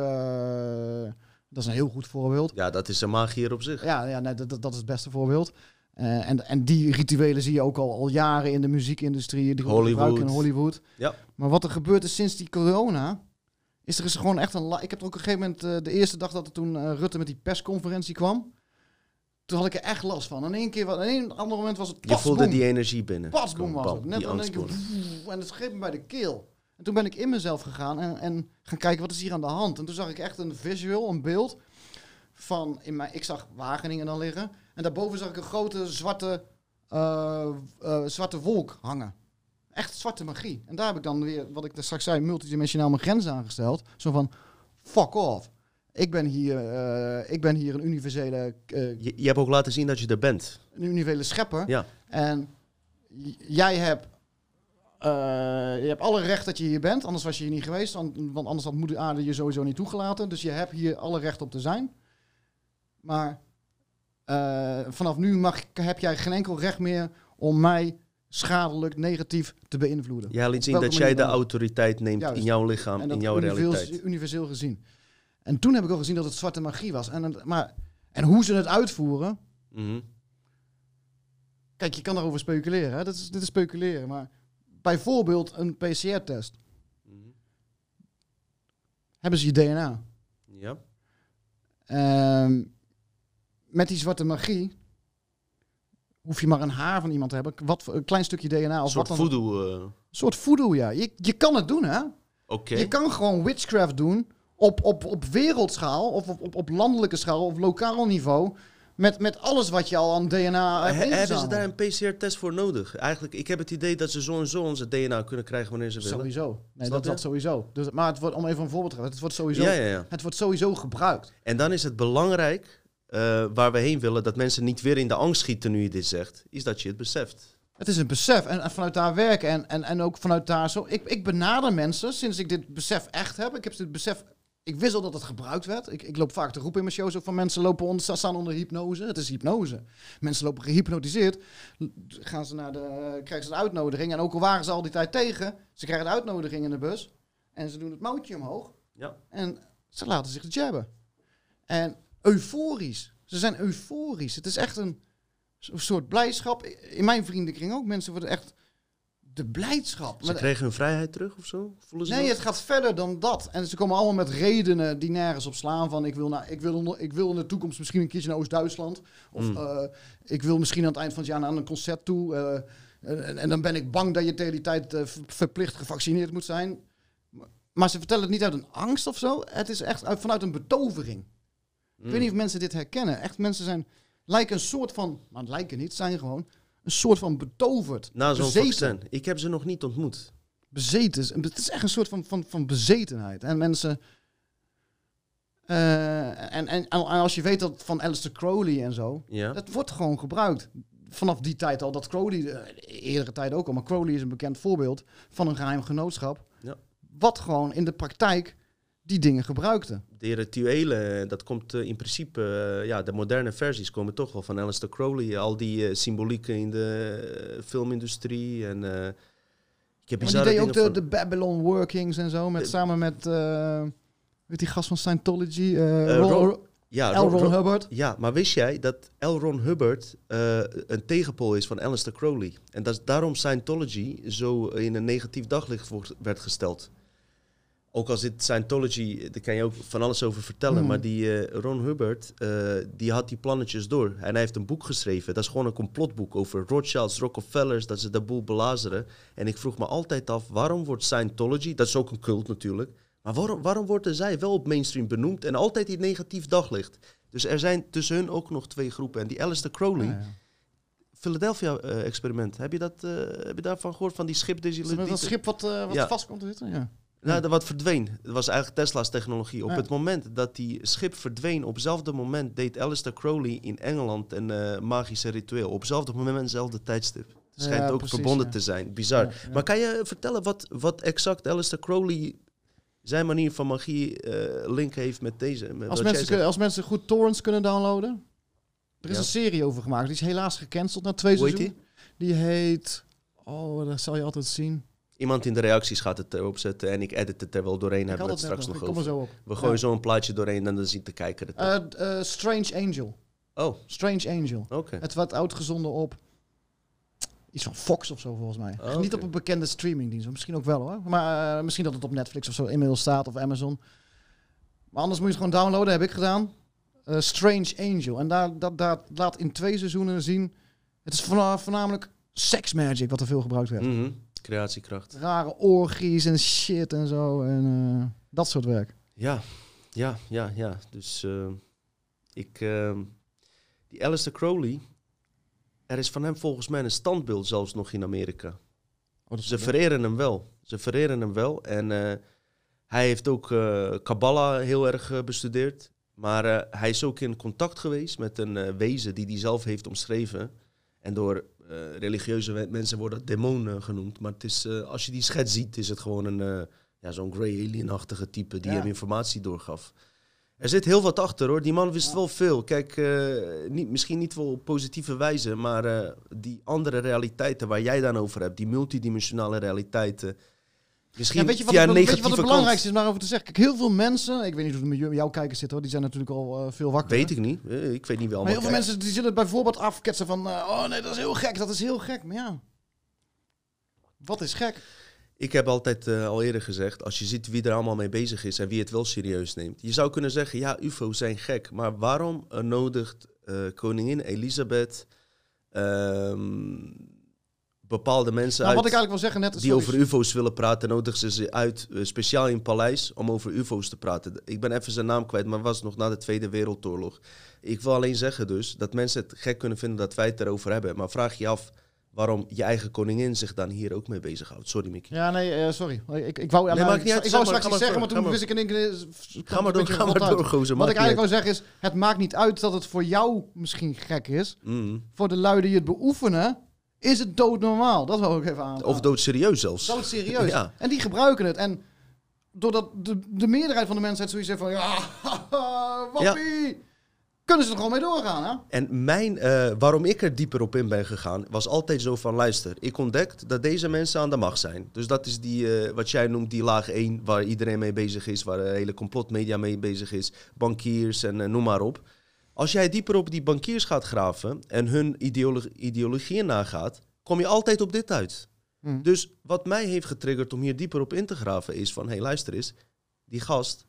dat is een heel goed voorbeeld. Ja, dat is een magier op zich. Ja, ja nee, dat, dat- dat is het beste voorbeeld. Eh, en, en die rituelen zie je ook al, al jaren in de muziekindustrie. Die Hollywood. in Hollywood. Ja. Maar wat er gebeurt is sinds die corona... Is er is gewoon echt een... Ik heb er ook op een gegeven moment... eh, de eerste dag dat er toen eh, Rutte met die persconferentie kwam... Toen had ik er echt last van. En in één keer... In een ander moment was het... Je pas, voelde boem. die energie binnen. Pasboom was Bam, het. Net die angstsporen. en het greep me bij de keel. En toen ben ik in mezelf gegaan en, en gaan kijken wat is hier aan de hand. En toen zag ik echt een visual, een beeld van, in mijn, ik zag Wageningen dan liggen. En daarboven zag ik een grote zwarte, eh, eh, zwarte wolk hangen. Echt zwarte magie. En daar heb ik dan weer, wat ik daar straks zei, multidimensionaal mijn grens aangesteld. Zo van, fuck off. Ik ben hier, eh, ik ben hier een universele, Je, je hebt ook laten zien dat je er bent. een universele schepper. Ja. En jij hebt, eh, je hebt alle recht dat je hier bent, anders was je hier niet geweest, want anders had moeder aarde je sowieso niet toegelaten. Dus je hebt hier alle recht op te zijn. Maar eh, vanaf nu mag, heb jij geen enkel recht meer om mij schadelijk, negatief te beïnvloeden. Jij liet zien dat jij de autoriteit neemt Juist. in jouw lichaam, En dat in jouw universeel, realiteit. universeel gezien. En toen heb ik al gezien dat het zwarte magie was. En, maar, en hoe ze het uitvoeren, Mhm. Kijk, je kan daarover speculeren. Hè? Dit, is, dit is speculeren. Maar bijvoorbeeld een PCR-test. Mhm. Hebben ze je DNA. Ja. Ehm, met die zwarte magie hoef je maar een haar van iemand te hebben. Wat, voor- een klein stukje DNA. Een Of soort wat dan ook. voodoo. eh, Een soort voodoo, ja. Je, je kan het doen, hè. Oké. Je kan gewoon witchcraft doen op, op, op wereldschaal of op, op, op landelijke schaal of lokaal niveau. Met, met alles wat je al aan DNA hebt He- hebben ze daar een PCR-test voor nodig? Eigenlijk, ik heb het idee dat ze zo en zo onze DNA kunnen krijgen wanneer ze willen. Sowieso. Nee, dat, dat sowieso. Dus, maar het wordt, om even een voorbeeld te geven, het wordt sowieso, Ja, ja, ja. Het wordt sowieso gebruikt. En dan is het belangrijk, eh, waar we heen willen, dat mensen niet weer in de angst schieten nu je dit zegt, is dat je het beseft. Het is een besef en, en vanuit daar werken en, en, en ook vanuit daar zo. Ik, ik benader mensen sinds ik dit besef echt heb. Ik heb dit besef. Ik wist al dat het gebruikt werd. Ik, ik loop vaak te roepen in mijn shows ook van mensen lopen onder, staan onder hypnose. Het is hypnose. Mensen lopen gehypnotiseerd. Gaan ze naar de, krijgen ze een uitnodiging. En ook al waren ze al die tijd tegen, ze krijgen de uitnodiging in de bus. En ze doen het mouwtje omhoog. Ja. En ze laten zich jabben. En euforisch. Ze zijn euforisch. Het is echt een, een soort blijdschap. In mijn vriendenkring ook. Mensen worden echt de blijdschap. Ze kregen hun vrijheid terug of zo? Voelen ze Nee, dat? het gaat verder dan dat. En ze komen allemaal met redenen die nergens op slaan. Van ik wil, naar, ik wil, onder- ik wil in de toekomst misschien een keertje naar Oost-Duitsland. Of Mm. eh, ik wil misschien aan het eind van het jaar naar een concert toe. eh, en, en dan ben ik bang dat je de hele tijd eh, ver- verplicht gevaccineerd moet zijn. Maar- ze vertellen het niet uit een angst of zo. Het is echt uit, vanuit een betovering. Ik Mm. weet niet of mensen dit herkennen. Echt, mensen zijn, lijken een soort van, maar het lijken niet, zijn gewoon een soort van betoverd. Na zo'n vaccin. Ik heb ze nog niet ontmoet. Bezeten. Het is echt een soort van, van, van bezetenheid. En mensen, Eh, en, en, en als je weet dat van Alistair Crowley en zo, Ja. dat wordt gewoon gebruikt. Vanaf die tijd al, dat Crowley, eh, eerdere tijd ook al, maar Crowley is een bekend voorbeeld van een geheim genootschap. Ja. Wat gewoon in de praktijk die dingen gebruikte. De rituelen, dat komt eh, in principe, eh, ja, de moderne versies komen toch wel van Alistair Crowley. Al die eh, symbolieken in de filmindustrie. En, ik heb die bizarre deed ook de, van- de Babylon Workings en zo, met, samen met, weet die gast van Scientology, Ron- ja, L. Ron- Hubbard. Ja, maar wist jij dat L. Ron Hubbard een tegenpool is van Alistair Crowley? En dat is daarom Scientology zo in een negatief daglicht wordt- werd gesteld. Ook als dit Scientology, daar kan je ook van alles over vertellen. Hmm. Maar die eh, Ron Hubbard, eh, die had die plannetjes door. En hij heeft een boek geschreven. Dat is gewoon een complotboek over Rothschilds, Rockefellers, dat ze de boel belazeren. En ik vroeg me altijd af, waarom wordt Scientology, dat is ook een cult natuurlijk, maar waarom, waarom worden zij wel op mainstream benoemd en altijd in negatief daglicht? Dus er zijn tussen hun ook nog twee groepen. En die Alistair Crowley, Ja, ja. Philadelphia-experiment, heb, je dat, eh, heb je daarvan gehoord, van die schip? Die, Is dat schip wat, eh, wat Ja. vast komt te zitten? Ja. Nou, dat wat verdween. Dat was eigenlijk Tesla's technologie. Op Ja. het moment dat die schip verdween, op hetzelfde moment deed Alistair Crowley in Engeland een eh, magische ritueel. Op hetzelfde moment, hetzelfde tijdstip. Het schijnt Ja, ook precies, verbonden ja. te zijn. Bizar. Maar kan je vertellen wat, wat exact Alistair Crowley zijn manier van magie eh, link heeft met deze? Met Als, mensen, kunnen- als mensen goed torrents kunnen downloaden. Er is een serie over gemaakt. Die is helaas gecanceld na twee Hoe seizoenen. Die heet... Oh, dat zal je altijd zien. Iemand in de reacties gaat het erop zetten en ik edit het er wel doorheen. Ik Hebben we het straks nog. er over. zo op. We gooien Ja. zo een plaatje doorheen en dan ziet de kijker het. Eh, eh, Strange Angel. oh, Strange Angel. oké. Het werd uitgezonden op iets van Fox of zo volgens mij. Oh, Niet op een bekende streamingdienst. Misschien ook wel hoor. Maar eh, misschien dat het op Netflix of zo inmiddels staat of Amazon. Maar anders moet je het gewoon downloaden. Heb ik gedaan. Eh, Strange Angel. En daar, dat, daar laat in twee seizoenen zien. Het is voorna- voornamelijk sex magic wat er veel gebruikt werd. Mhm. Creatiekracht. Rare orgies en shit en zo. En eh, dat soort werk. Ja, ja, ja, ja. Dus eh, ik, eh, die Alistair Crowley, er is van hem volgens mij een standbeeld zelfs nog in Amerika. Ze vereren hem wel. Ze vereren hem wel. En eh, hij heeft ook eh Kabbalah heel erg bestudeerd. Maar hij is ook in contact geweest met een wezen die hij zelf heeft omschreven. En door eh, religieuze mensen wordt dat demon eh, genoemd. Maar het is, eh, als je die schets ziet, is het gewoon een, ja, zo'n grey alien-achtige type die Ja. hem informatie doorgaf. Er zit heel wat achter hoor. Die man wist wel veel. Kijk, niet, misschien niet wel op positieve wijze, maar die andere realiteiten waar jij dan over hebt, die multidimensionale realiteiten. Misschien Ja, weet je wat, via het, een weet je wat negatieve het belangrijkste is om daarover te zeggen? Kijk, heel veel mensen, ik weet niet hoe het met jou- jouw kijkers zit hoor, die zijn natuurlijk al eh, veel wakker. Weet ik niet. Eh, ik weet niet wel. Maar heel veel mensen die zullen bijvoorbeeld afketsen van, eh, oh nee, dat is heel gek, dat is heel gek. Maar ja, wat is gek? Ik heb altijd al eerder gezegd, als je ziet wie er allemaal mee bezig is en wie het wel serieus neemt. Je zou kunnen zeggen, ja, UFO's zijn gek. Maar waarom nodigt koningin Elisabeth ehm, bepaalde mensen Nou, uit... wat ik eigenlijk wil zeggen net... die over UFO's willen praten, nodigen ze ze uit, eh, speciaal in paleis, om over UFO's te praten. Ik ben even zijn naam kwijt, maar was nog na de Tweede Wereldoorlog. Ik wil alleen zeggen dus, dat mensen het gek kunnen vinden dat wij het erover hebben. Maar vraag je af waarom je eigen koningin zich dan hier ook mee bezighoudt. Sorry, Mickey. Ja, nee, eh, sorry. Ik, ik wou, Nee, maakt niet uit. ik wou straks iets zeggen, maar toen wist ik in één keer... Ga maar door, ga maar door, gozer. Wat ik eigenlijk wil zeggen is, het maakt niet uit dat het voor jou misschien gek is. Mm. Voor de lui die het beoefenen, is het doodnormaal. Dat wil ik even aan. Of doodserieus zelfs. Doodserieus. Ja. En die gebruiken het. En doordat de, de meerderheid van de mensheid zoiets heeft van... Ja, wappie. Kunnen ze er gewoon mee doorgaan, hè? En mijn, eh, waarom ik er dieper op in ben gegaan, was altijd zo van, luister, ik ontdekt dat deze mensen aan de macht zijn. Dus dat is die, eh, wat jij noemt, die laag 1, waar iedereen mee bezig is, waar de hele complotmedia mee bezig is, bankiers en eh, noem maar op. Als jij dieper op die bankiers gaat graven en hun ideolo ideologieën nagaat, kom je altijd op dit uit. Hmm. Dus wat mij heeft getriggerd om hier dieper op in te graven is van, hé hey, luister eens, die gast,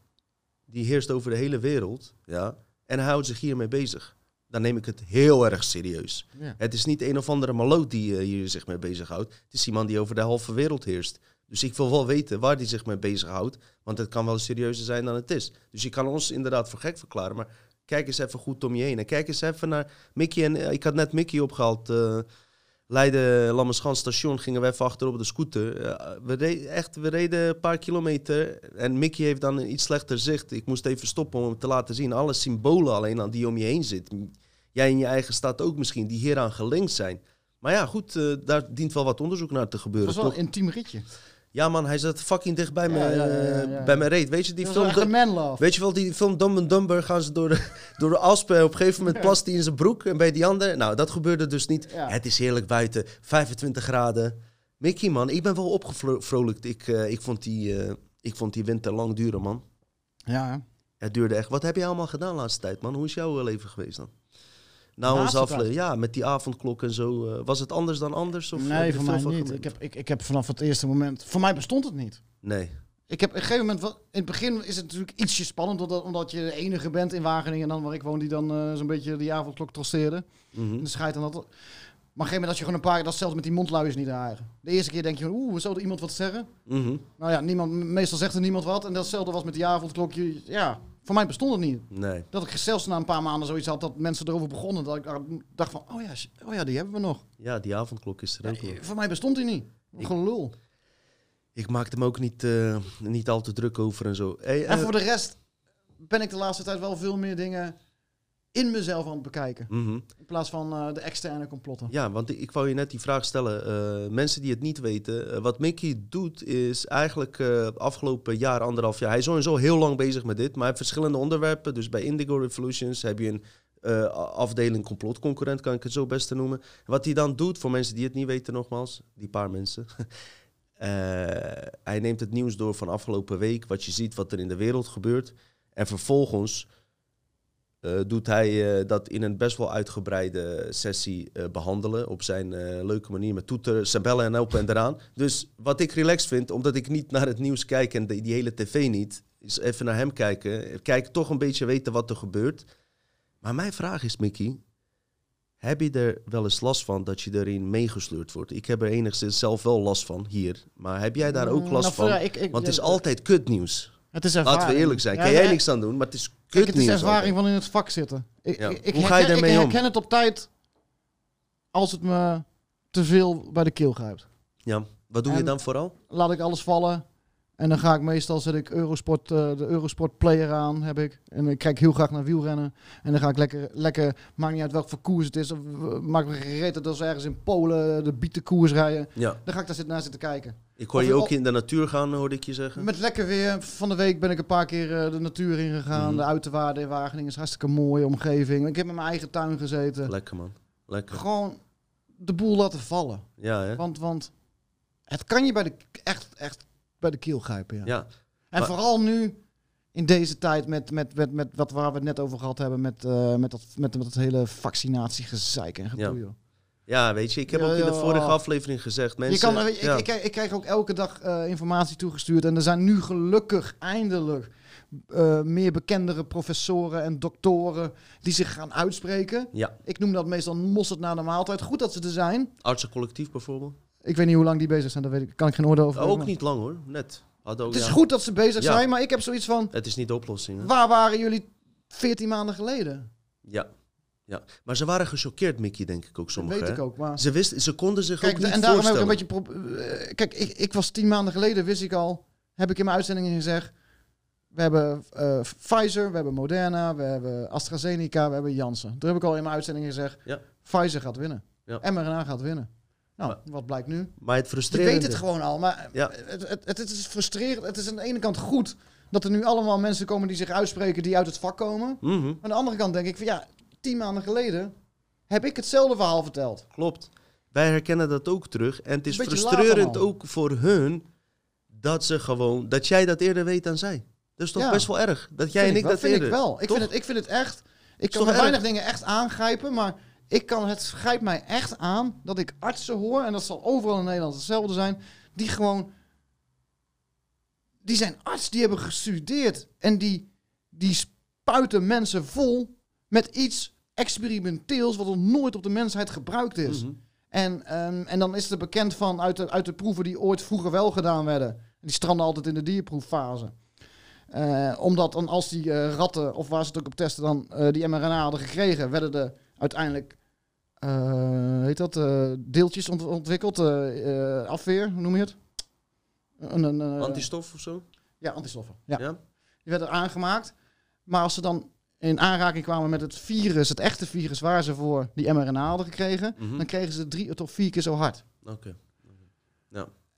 die heerst over de hele wereld, ja, en hij houdt zich hiermee bezig. Dan neem ik het heel erg serieus. Ja. Het is niet een of andere maloot die eh, hier zich mee bezighoudt. Het is iemand die over de halve wereld heerst. Dus ik wil wel weten waar die zich mee bezighoudt. Want het kan wel serieuzer zijn dan het is. Dus je kan ons inderdaad voor gek verklaren. Maar kijk eens even goed om je heen. En kijk eens even naar Mickey. En, eh, ik had net Mickey opgehaald. eh, Leiden Lammerschans station gingen we even achterop de scooter. Eh, we, reden, echt, we reden een paar kilometer en Mickey heeft dan een iets slechter zicht. Ik moest even stoppen om hem te laten zien. Alle symbolen alleen al die om je heen zitten. Jij in je eigen stad ook misschien, die hieraan gelinkt zijn. Maar ja, goed, daar dient wel wat onderzoek naar te Het gebeuren. was wel toch? een intiem ritje. Ja man, hij zat fucking dicht bij, me, ja, eh, bij mijn reet. Weet je, die Dat film... man. Weet je wel, die film Dumb and Dumber gaan ze door de, door de aspen. En op een gegeven moment plast hij in zijn broek. En bij die andere... Nou, dat gebeurde dus niet. Het is heerlijk buiten. 25 graden. Mickey, man. Ik ben wel opgevrolijkt. Ik, eh, ik, vond die, eh, ik vond die winter lang duren, man. Ja, hè. Het duurde echt. Wat heb je allemaal gedaan de laatste tijd, man? Hoe is jouw eh, leven geweest dan? Nou, laatste onze afle- tijd? Ja, met die avondklok en zo. eh, was het anders dan anders? Of nee, voor mij niet. Ik heb, ik, ik heb vanaf het eerste moment... Voor mij bestond het niet. Nee. Ik heb op een gegeven moment... wel- In het begin is het natuurlijk ietsje spannend... Omdat, omdat je de enige bent in Wageningen... en dan waar ik woon... die dan eh, zo'n beetje die avondklok trosteerde. Mhm. En de scheid en dat... Maar op een gegeven moment als je gewoon een paar... Dat zelfs met die mondluiers niet raar. De eerste keer denk je van... Oeh, zou er iemand wat zeggen? Mhm. Nou ja, niemand, meestal zegt er niemand wat. En datzelfde was met die avondklokje. Ja, voor mij bestond het niet. Nee. Dat ik zelfs na een paar maanden zoiets had dat mensen erover begonnen. Dat ik dacht van, oh ja, oh ja die hebben we nog. Ja, die avondklok is er ook. Voor mij bestond die niet. Ik- Gelul. Ik maakte me ook niet, eh, niet al te druk over en zo. Hey, En eh, voor de rest ben ik de laatste tijd wel veel meer dingen in mezelf aan het bekijken. mhm. In plaats van eh, de externe complotten. Ja, want ik, ik wou je net die vraag stellen. Eh, mensen die het niet weten, eh, wat Mickey doet is eigenlijk afgelopen jaar, anderhalf jaar. Hij is sowieso heel lang bezig met dit, maar hij heeft verschillende onderwerpen. Dus bij Indigo Revolutions heb je een afdeling complotconcurrent, kan ik het zo best noemen. Wat hij dan doet, voor mensen die het niet weten nogmaals, die paar mensen. hij neemt het nieuws door van afgelopen week, wat je ziet, wat er in de wereld gebeurt. En vervolgens eh, doet hij eh, dat in een best wel uitgebreide sessie eh, behandelen. Op zijn leuke manier met toeteren, sabellen en helpen en eraan. Dus wat ik relaxed vind, omdat ik niet naar het nieuws kijk en de- die hele tv niet, is even naar hem kijken. Kijk, toch een beetje weten wat er gebeurt. Maar mijn vraag is, Mickey, heb je er wel eens last van dat je erin meegesleurd wordt? Ik heb er enigszins zelf wel last van hier. Maar heb jij daar ook Mm, last nou, van? ja, ik- ik- Want het is altijd kutnieuws. Het is ervaring. Laten we eerlijk zijn. Ja, Kan jij ja, niks aan doen, maar het is kutnieuws. het is ervaring van in het vak zitten. Ik, Ja. ik, ik Hoe ga je daarmee Ik om? herken het op tijd als het me te veel bij de keel grijpt. Ja. Wat doe je dan vooral? laat ik alles vallen. En dan ga ik meestal zet ik Eurosport, eh, de Eurosport player aan, heb ik. En ik kijk heel graag naar wielrennen. En dan ga ik lekker, lekker maakt niet uit welk voor koers het is. Of, eh, maakt me gereden dat ze ergens in Polen de bietenkoers rijden. Ja. Dan ga ik daar zitten, naar zitten kijken. Ik hoor je ook in de natuur gaan, hoorde ik je zeggen. Met lekker weer. Van de week ben ik een paar keer eh, de natuur ingegaan. Mhm. De uiterwaarden in Wageningen is hartstikke mooie omgeving. Ik heb in mijn eigen tuin gezeten. Lekker man. Lekker. Gewoon de boel laten vallen. Ja, hè? Want, want het kan je bij de, echt, echt bij de keel grijpen. Ja. Ja. En Maar- vooral nu, in deze tijd, met, met, met, met wat waar we het net over gehad hebben, met, eh, met, dat, met, met dat hele vaccinatiegezeik en gedoe. Ja. Ja, weet je, ik heb Ja, ook in de vorige aflevering gezegd, mensen... je kan, ik, ja. ik, ik, ik krijg ook elke dag eh, informatie toegestuurd. En er zijn nu gelukkig eindelijk eh, meer bekendere professoren en doktoren die zich gaan uitspreken. ja, Ik noem dat meestal mosterd na de maaltijd. Goed dat ze er zijn. artsencollectief bijvoorbeeld. Ik weet niet hoe lang die bezig zijn, daar weet ik, kan ik geen oordeel over ook niet lang hoor, net. Had ook, Het is ja. goed dat ze bezig zijn, maar ik heb zoiets van... Het is niet de oplossing. hè? Waar waren jullie 14 maanden geleden? Ja. Ja. Maar ze waren gechoqueerd, Mickey, denk ik ook Dat sommigen. weet ik ook, maar... Ze, wisten, ze konden zich Kijk, ook niet en daarom heb ik een beetje... pro- eh, Kijk, ik, ik was tien maanden geleden, wist ik al... Heb ik in mijn uitzendingen gezegd... We hebben eh, Pfizer, we hebben Moderna, we hebben AstraZeneca, we hebben Janssen. Toen heb ik al in mijn uitzendingen gezegd... Ja. Pfizer gaat winnen. Ja. mRNA gaat winnen. Nou, wat blijkt nu? Maar het Je frustrerende... weet het gewoon al, maar Ja. het, het, het, is frustrerend. Het is aan de ene kant goed dat er nu allemaal mensen komen die zich uitspreken die uit het vak komen. Mhm, aan de andere kant denk ik van ja, tien maanden geleden heb ik hetzelfde verhaal verteld. klopt. Wij herkennen dat ook terug. En het is frustrerend ook voor hun... dat ze gewoon... dat jij dat eerder weet dan zij. Dat is toch Ja. best wel erg? Dat jij Vind en ik wel, dat vind eerder... ik wel. Ik Toch? vind, het, ik vind het echt. Ik kan weinig erg? dingen echt aangrijpen, maar ik kan, het grijpt mij echt aan dat ik artsen hoor, en dat zal overal in Nederland hetzelfde zijn, die gewoon. Die zijn arts, die hebben gestudeerd en die, die spuiten mensen vol met iets experimenteels wat nog nooit op de mensheid gebruikt is. Mhm. En, ehm, en dan is het bekend van uit de, uit de proeven die ooit vroeger wel gedaan werden. Die stranden altijd in de dierproeffase. Eh, omdat dan als die eh, ratten, of waar ze het ook op testen, dan eh, die mRNA hadden gekregen, werden er uiteindelijk heet dat, deeltjes ont- ontwikkeld, afweer, hoe noem je het? Een, een, Antistof of zo? ja, antistoffen. Ja. Ja. Die werden aangemaakt. Maar als ze dan in aanraking kwamen met het virus, het echte virus waar ze voor die mRNA hadden gekregen, Mhm. dan kregen ze drie tot vier keer zo hard. Oké.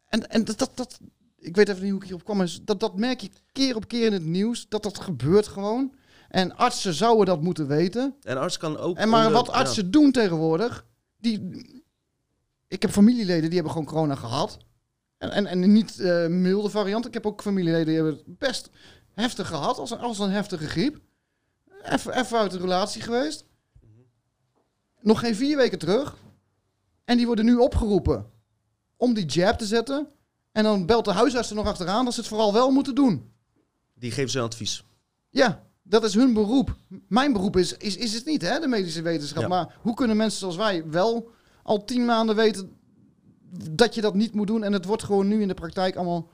En, en dat, dat, dat, ik weet even niet hoe ik hierop kwam, maar dat, dat merk je keer op keer in het nieuws, dat dat gebeurt gewoon. En artsen zouden dat moeten weten. En arts kan ook... En maar onder- wat artsen doen tegenwoordig, die... Ik heb familieleden die hebben gewoon corona gehad. En, en, en niet eh, milde variant. Ik heb ook familieleden die hebben het best heftig gehad, als een, als een heftige griep. Even, uit de relatie geweest. Nog geen vier weken terug. En die worden nu opgeroepen om die jab te zetten. En dan belt de huisarts er nog achteraan dat ze het vooral wel moeten doen. Die geven ze advies. Ja, dat is hun beroep. Mijn beroep is, is, is het niet, hè, de medische wetenschap. Ja. Maar hoe kunnen mensen zoals wij wel al tien maanden weten dat je dat niet moet doen? En het wordt gewoon nu in de praktijk allemaal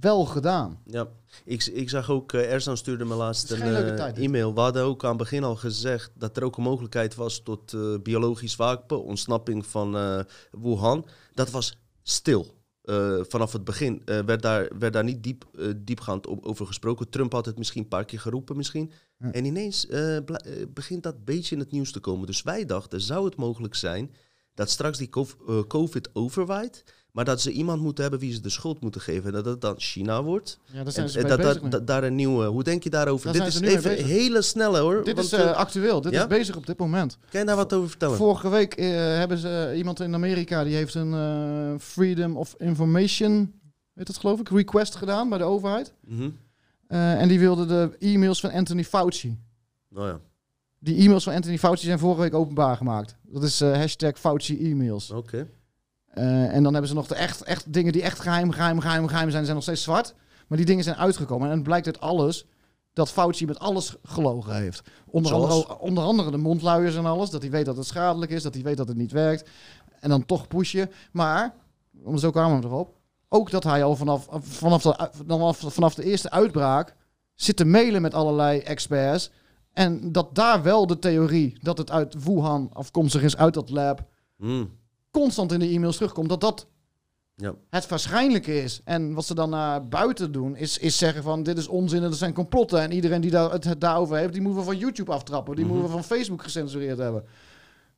wel gedaan. Ja, ik, ik zag ook, Erzan stuurde me laatst een eh, e-mail. We hadden ook aan het begin al gezegd dat er ook een mogelijkheid was tot eh, biologisch wapen, ontsnapping van Wuhan. Dat was stil. Vanaf het begin werd, daar, werd daar niet diep, diepgaand o- over gesproken. Trump had het misschien een paar keer geroepen misschien. Ja. En ineens begint dat beetje in het nieuws te komen. Dus wij dachten, zou het mogelijk zijn dat straks die cov- COVID overwaait, maar dat ze iemand moeten hebben wie ze de schuld moeten geven. En dat het dan China wordt. Ja, daar En, zijn ze en mee dat, bezig dat, dat- daar een nieuwe. Hoe denk je daarover? Daar dit is even hele snelle hoor. Dit want, is eh, eh, actueel. Dit ja? is bezig op dit moment. kan je daar wat over vertellen? Vorige week eh, hebben ze iemand in Amerika die heeft een Freedom of Information, weet dat geloof ik, request gedaan bij de overheid. Mhm. En die wilde de e-mails van Anthony Fauci. Oh ja, Die e-mails van Anthony Fauci zijn vorige week openbaar gemaakt. Dat is hashtag Fauci e-mails. oké. Eh, en dan hebben ze nog de echt, echt dingen die echt geheim, geheim, geheim, geheim zijn, zijn nog steeds zwart. Maar die dingen zijn uitgekomen. En het blijkt uit alles dat Fauci met alles gelogen heeft. Onder andere, onder andere de mondluiers en alles. Dat hij weet dat het schadelijk is, dat hij weet dat het niet werkt. En dan toch pushen. Maar, om zo kwamen we erop, ook dat hij al vanaf, vanaf, de, vanaf, vanaf de eerste uitbraak zit te mailen met allerlei experts. En dat daar wel de theorie dat het uit Wuhan afkomstig is, uit dat lab, Mm. Constant in de e-mails terugkomt. Dat dat Ja. het waarschijnlijke is. En wat ze dan naar buiten doen, is, is zeggen van dit is onzin en dat zijn complotten. En iedereen die daar, het, het daarover heeft, die moeten we van YouTube aftrappen. Die Mhm. moeten we van Facebook gecensureerd hebben.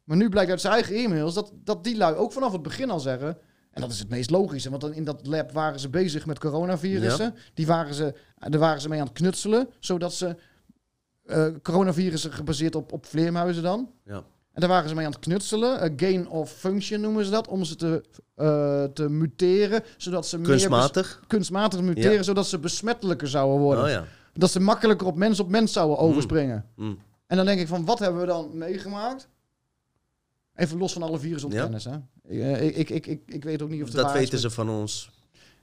Maar nu blijkt uit zijn eigen e-mails dat, dat die lui ook vanaf het begin al zeggen... En dat is het meest logische, want dan in dat lab waren ze bezig met coronavirussen. Die waren ze, daar waren ze mee aan het knutselen, zodat ze eh, coronavirussen gebaseerd op, op vleermuizen dan. Ja. En daar waren ze mee aan het knutselen. Eh, gain of function noemen ze dat. Om ze te, eh, te muteren. Zodat ze meer Kunstmatig? bes- kunstmatig muteren. Ja. Zodat ze besmettelijker zouden worden. Oh ja. Dat ze makkelijker op mens op mens zouden overspringen. Mm. En dan denk ik van, wat hebben we dan meegemaakt? Even los van alle virusontkenners. Hè? Eh, Ik, ik, ik, ik, ik weet ook niet of Dat is, weten ze van ons.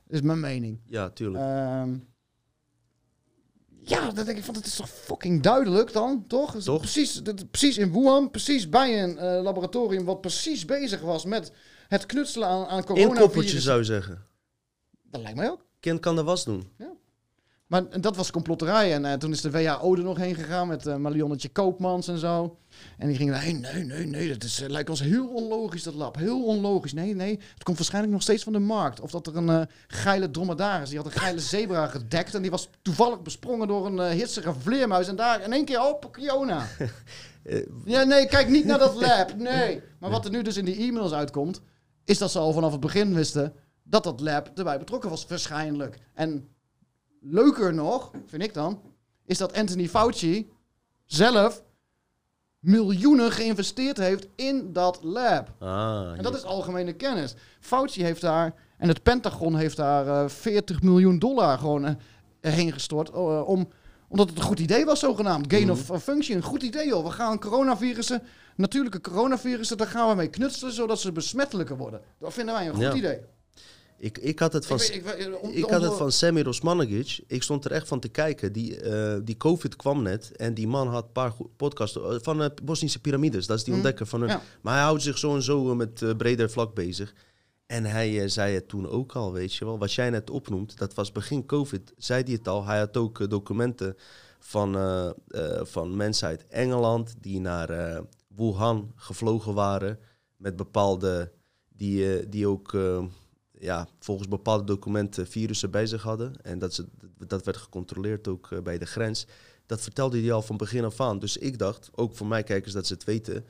maar is mijn mening. Ja, tuurlijk. Ehm, ja, dan denk ik van, het is toch fucking duidelijk dan, toch? Toch? Precies, precies in Wuhan, precies bij een eh, laboratorium wat precies bezig was met het knutselen aan, aan Inkoppertje coronavirus. zou je zeggen. Dat lijkt mij ook. Kind kan de was doen. Maar dat was complotterij. En eh, toen is de WHO er nog heen gegaan met eh Marionnetje Koopmans en zo. En die gingen nee, nee, nee, nee. Dat is, eh, lijkt ons heel onlogisch, dat lab. Heel onlogisch. Nee, nee. Het komt waarschijnlijk nog steeds van de markt. Of dat er een eh, geile dromedaris, die had een geile zebra gedekt. En die was toevallig besprongen door een eh, hitsige vleermuis. En daar in één keer, op, Kiona. Ja, nee, kijk niet naar dat lab. Nee. Maar wat er nu dus in die e-mails uitkomt, is dat ze al vanaf het begin wisten dat dat lab erbij betrokken was, waarschijnlijk. En leuker nog, vind ik dan, is dat Anthony Fauci zelf miljoenen geïnvesteerd heeft in dat lab. ah, En dat is algemene kennis. Fauci heeft daar, en het Pentagon heeft daar eh 40 miljoen dollar gewoon eh, heen gestort. eh, om, omdat het een goed idee was, zogenaamd. Gain of of function. Een goed idee, joh. We gaan coronavirussen, natuurlijke coronavirussen, daar gaan we mee knutselen, zodat ze besmettelijker worden. Dat vinden wij een goed Ja. idee. Ik, ik had het van, Ik ik, weet- had het van Samir Osmanagic. Ik stond er echt van te kijken. Die, eh, die COVID kwam net. En die man had een paar podcasts eh, van het Bosnische piramides. Dat is die Mm. ontdekker van hun. Ja. Maar hij houdt zich zo en zo eh, met eh, breder vlak bezig. En hij eh, zei het toen ook al, weet je wel. Wat jij net opnoemt, dat was begin COVID. Zei hij het al. Hij had ook eh, documenten van, eh, eh, van mensen uit Engeland die naar eh, Wuhan gevlogen waren met bepaalde, die, eh, die ook eh, ja, volgens bepaalde documenten virussen bij zich hadden. En dat, ze, dat werd gecontroleerd ook eh, bij de grens. Dat vertelde hij al van begin af aan. Dus ik dacht, ook voor mij kijkers dat ze het weten.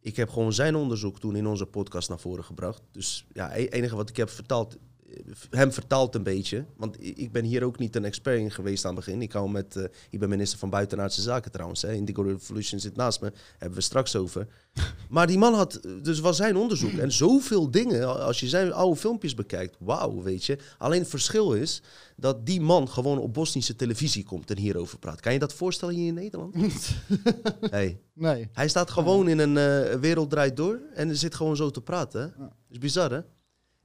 Ik heb gewoon zijn onderzoek toen in onze podcast naar voren gebracht. Dus ja, het enige wat ik heb verteld, hem vertaald een beetje. Want ik ben hier ook niet een expert in geweest aan het begin. Ik, hou met, eh, ik ben minister van Buitenaardse Zaken trouwens. Hè. Indigo Revolution zit naast me. Hebben we straks over. Maar die man had, dus was zijn onderzoek. En zoveel dingen, als je zijn oude filmpjes bekijkt. Wauw, weet je. Alleen het verschil is dat die man gewoon op Bosnische televisie komt en hierover praat. Kan je dat voorstellen hier in Nederland? hey, Nee. hij staat gewoon in een eh, wereld draait door en zit gewoon zo te praten. Hè? Dat is bizar, hè?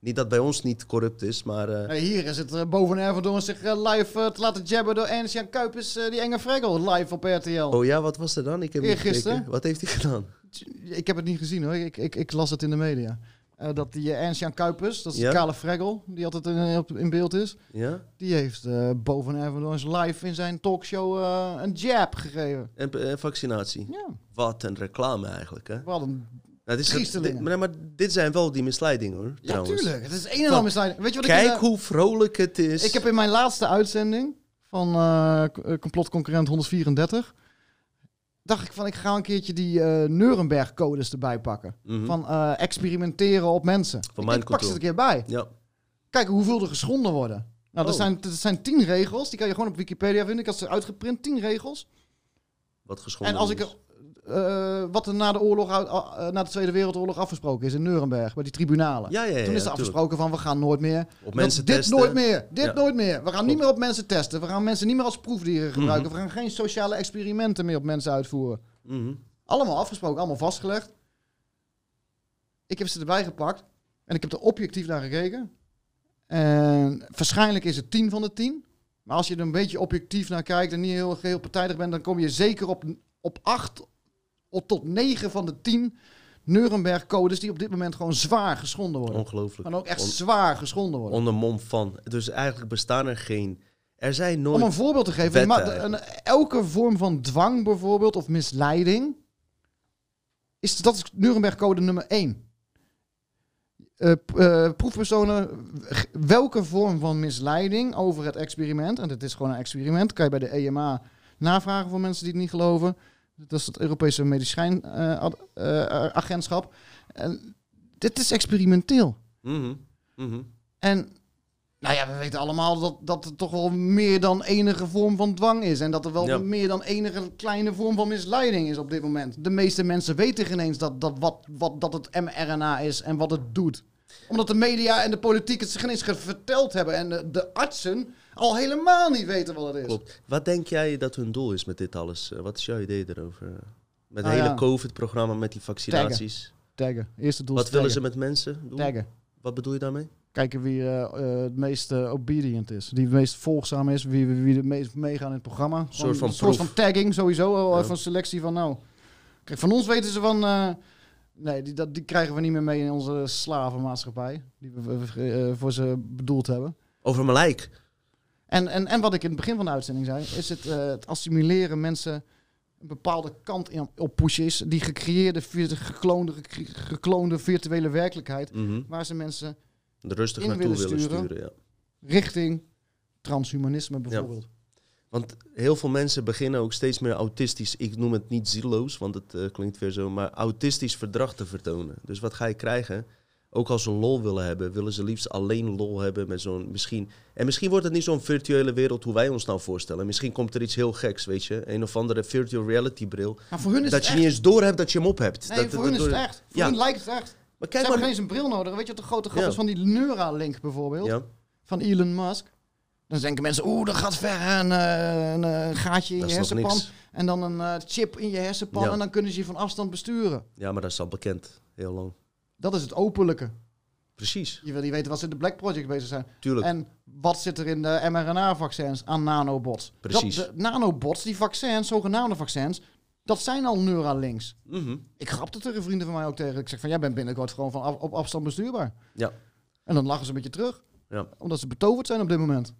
Niet dat bij ons niet corrupt is, maar... eh, Nee, hier is het uh, boven Ervedorn zich eh, live te laten jabben door Ernst-Jan Kuipers, die enge fregel, live op RTL. Oh ja, wat was er dan? Ik heb niet Eergisteren? Wat heeft hij gedaan? Ik heb het niet gezien hoor, ik, ik, ik las het in de media. Dat die Ernst-Jan Kuipers, dat is Ja? de kale fregel, die altijd in, in beeld is, Ja? die heeft boven Ervedorns live in zijn talkshow een jab gegeven. En, en vaccinatie. Ja, Wat een reclame eigenlijk, hè? wat een... Nou, dit, is, dit, maar, maar dit zijn wel die misleidingen, hoor. Ja, trouwens. tuurlijk. Het is een en Van, al misleiding. Weet je wat ik... Kijk hoe vrolijk het is. Ik heb in mijn laatste uitzending van eh, Complotconcurrent 134... dacht ik van, ik ga een keertje die eh Nuremberg-codes erbij pakken. Mhm. Van experimenteren op mensen. ik mind denk, pak ze er een keer bij. Ja. Kijken hoeveel er geschonden worden. Nou, er, Oh. zijn, er zijn tien regels. Die kan je gewoon op Wikipedia vinden. Ik had ze uitgeprint, tien regels. Wat geschonden En als ik er, eh, wat er na de, oorlog, eh, na de Tweede Wereldoorlog afgesproken is in Nuremberg, bij die tribunalen. Ja, ja, ja. Toen is er afgesproken van we gaan nooit meer. Op mensen dit testen. nooit meer. Dit nooit meer. We gaan niet meer op mensen testen. We gaan mensen niet meer als proefdieren gebruiken. Mhm. We gaan geen sociale experimenten meer op mensen uitvoeren. Mhm. Allemaal afgesproken, allemaal vastgelegd. Ik heb ze erbij gepakt. En ik heb er objectief naar gekeken. En waarschijnlijk is het 10 van de 10. Maar als je er een beetje objectief naar kijkt en niet heel geheel partijdig bent, dan kom je zeker op, op 8 op tot 9 van de 10 Nuremberg-codes die op dit moment gewoon zwaar geschonden worden. Ongelooflijk. En ook echt On- zwaar geschonden worden. onder mom van. Dus eigenlijk bestaan er geen. Er zijn nooit. Om een voorbeeld te geven, wetten een- elke vorm van dwang bijvoorbeeld of misleiding, is, dat is Nuremberg-code nummer 1. Eh, eh, proefpersonen, welke vorm van misleiding over het experiment, en dit is gewoon een experiment, kan je bij de EMA navragen voor mensen die het niet geloven. Dat is het Europese Medicijnagentschap. en dit is experimenteel. Mhm. Mhm. En nou ja, we weten allemaal dat, dat het toch wel meer dan enige vorm van dwang is. En dat er wel Ja. meer dan enige kleine vorm van misleiding is op dit moment. De meeste mensen weten geen eens dat, dat, wat, wat, dat het mRNA is en wat het doet. Omdat de media en de politiek het zich geen eens verteld hebben. En de, de artsen al helemaal niet weten wat het is. Klopt. Wat denk jij dat hun doel is met dit alles? Eh, Wat is jouw idee erover? Met het Ah, hele ja. COVID-programma, met die vaccinaties. Taggen. Eerste doel Wat willen ze met mensen doen? Taggen. Wat bedoel je daarmee? Kijken wie eh, eh, het meest obedient is. Die het meest volgzaam is. Wie, wie, het meest meegaan in het programma. Gewoon soort van een soort van tagging sowieso. Ja. een selectie van nou. Kijk, van ons weten ze van... nee, die, dat, die krijgen we niet meer mee in onze slavenmaatschappij. Die we voor ze bedoeld hebben. Over mijn lijk. En, en, en wat ik in het begin van de uitzending zei... is het, eh, het assimileren mensen een bepaalde kant in, op pushen is. Die gecreëerde, gekloonde, gekloonde virtuele werkelijkheid... Mhm. waar ze mensen rustig In naartoe willen willen sturen. sturen. ja. richting transhumanisme bijvoorbeeld. Want heel veel mensen beginnen ook steeds meer autistisch, ik noem het niet zieloos, want het eh, klinkt weer zo, maar autistisch verdrag te vertonen. Dus wat ga je krijgen? Ook als ze lol willen hebben, willen ze liefst alleen lol hebben met zo'n misschien. En misschien wordt het niet zo'n virtuele wereld hoe wij ons nou voorstellen. Misschien komt er iets heel geks, weet je, een of andere virtual reality bril. Maar voor hun is Dat je echt. niet eens door hebt dat je hem op hebt. Nee, dat, voor hun is het echt. Voor Ja. hun lijkt het echt. Maar Ze kijk hebben maar. geen eens een bril nodig. Weet je wat de grote grap Ja. is van die Neuralink bijvoorbeeld? Ja, Van Elon Musk. Dan denken mensen, oeh, dat gaat ver. Een, eh, een, eh, gaatje in dat je hersenpan. En dan een eh, chip in je hersenpan. En dan kunnen ze je van afstand besturen. Ja, maar dat is al bekend. Heel lang. Dat is het openlijke. Precies, Je wil niet weten wat ze in de Black Project bezig zijn. tuurlijk. En wat zit er in de mRNA-vaccins aan nanobots? Precies. Dat, de nanobots, die vaccins, zogenaamde vaccins, dat zijn al Neuralinks. Mhm. Ik grapte tegen vrienden van mij ook tegen. Ik zeg van, jij bent binnenkort gewoon van af- op afstand bestuurbaar. Ja. En dan lachen ze een beetje terug. Ja. Omdat ze betoverd zijn op dit moment.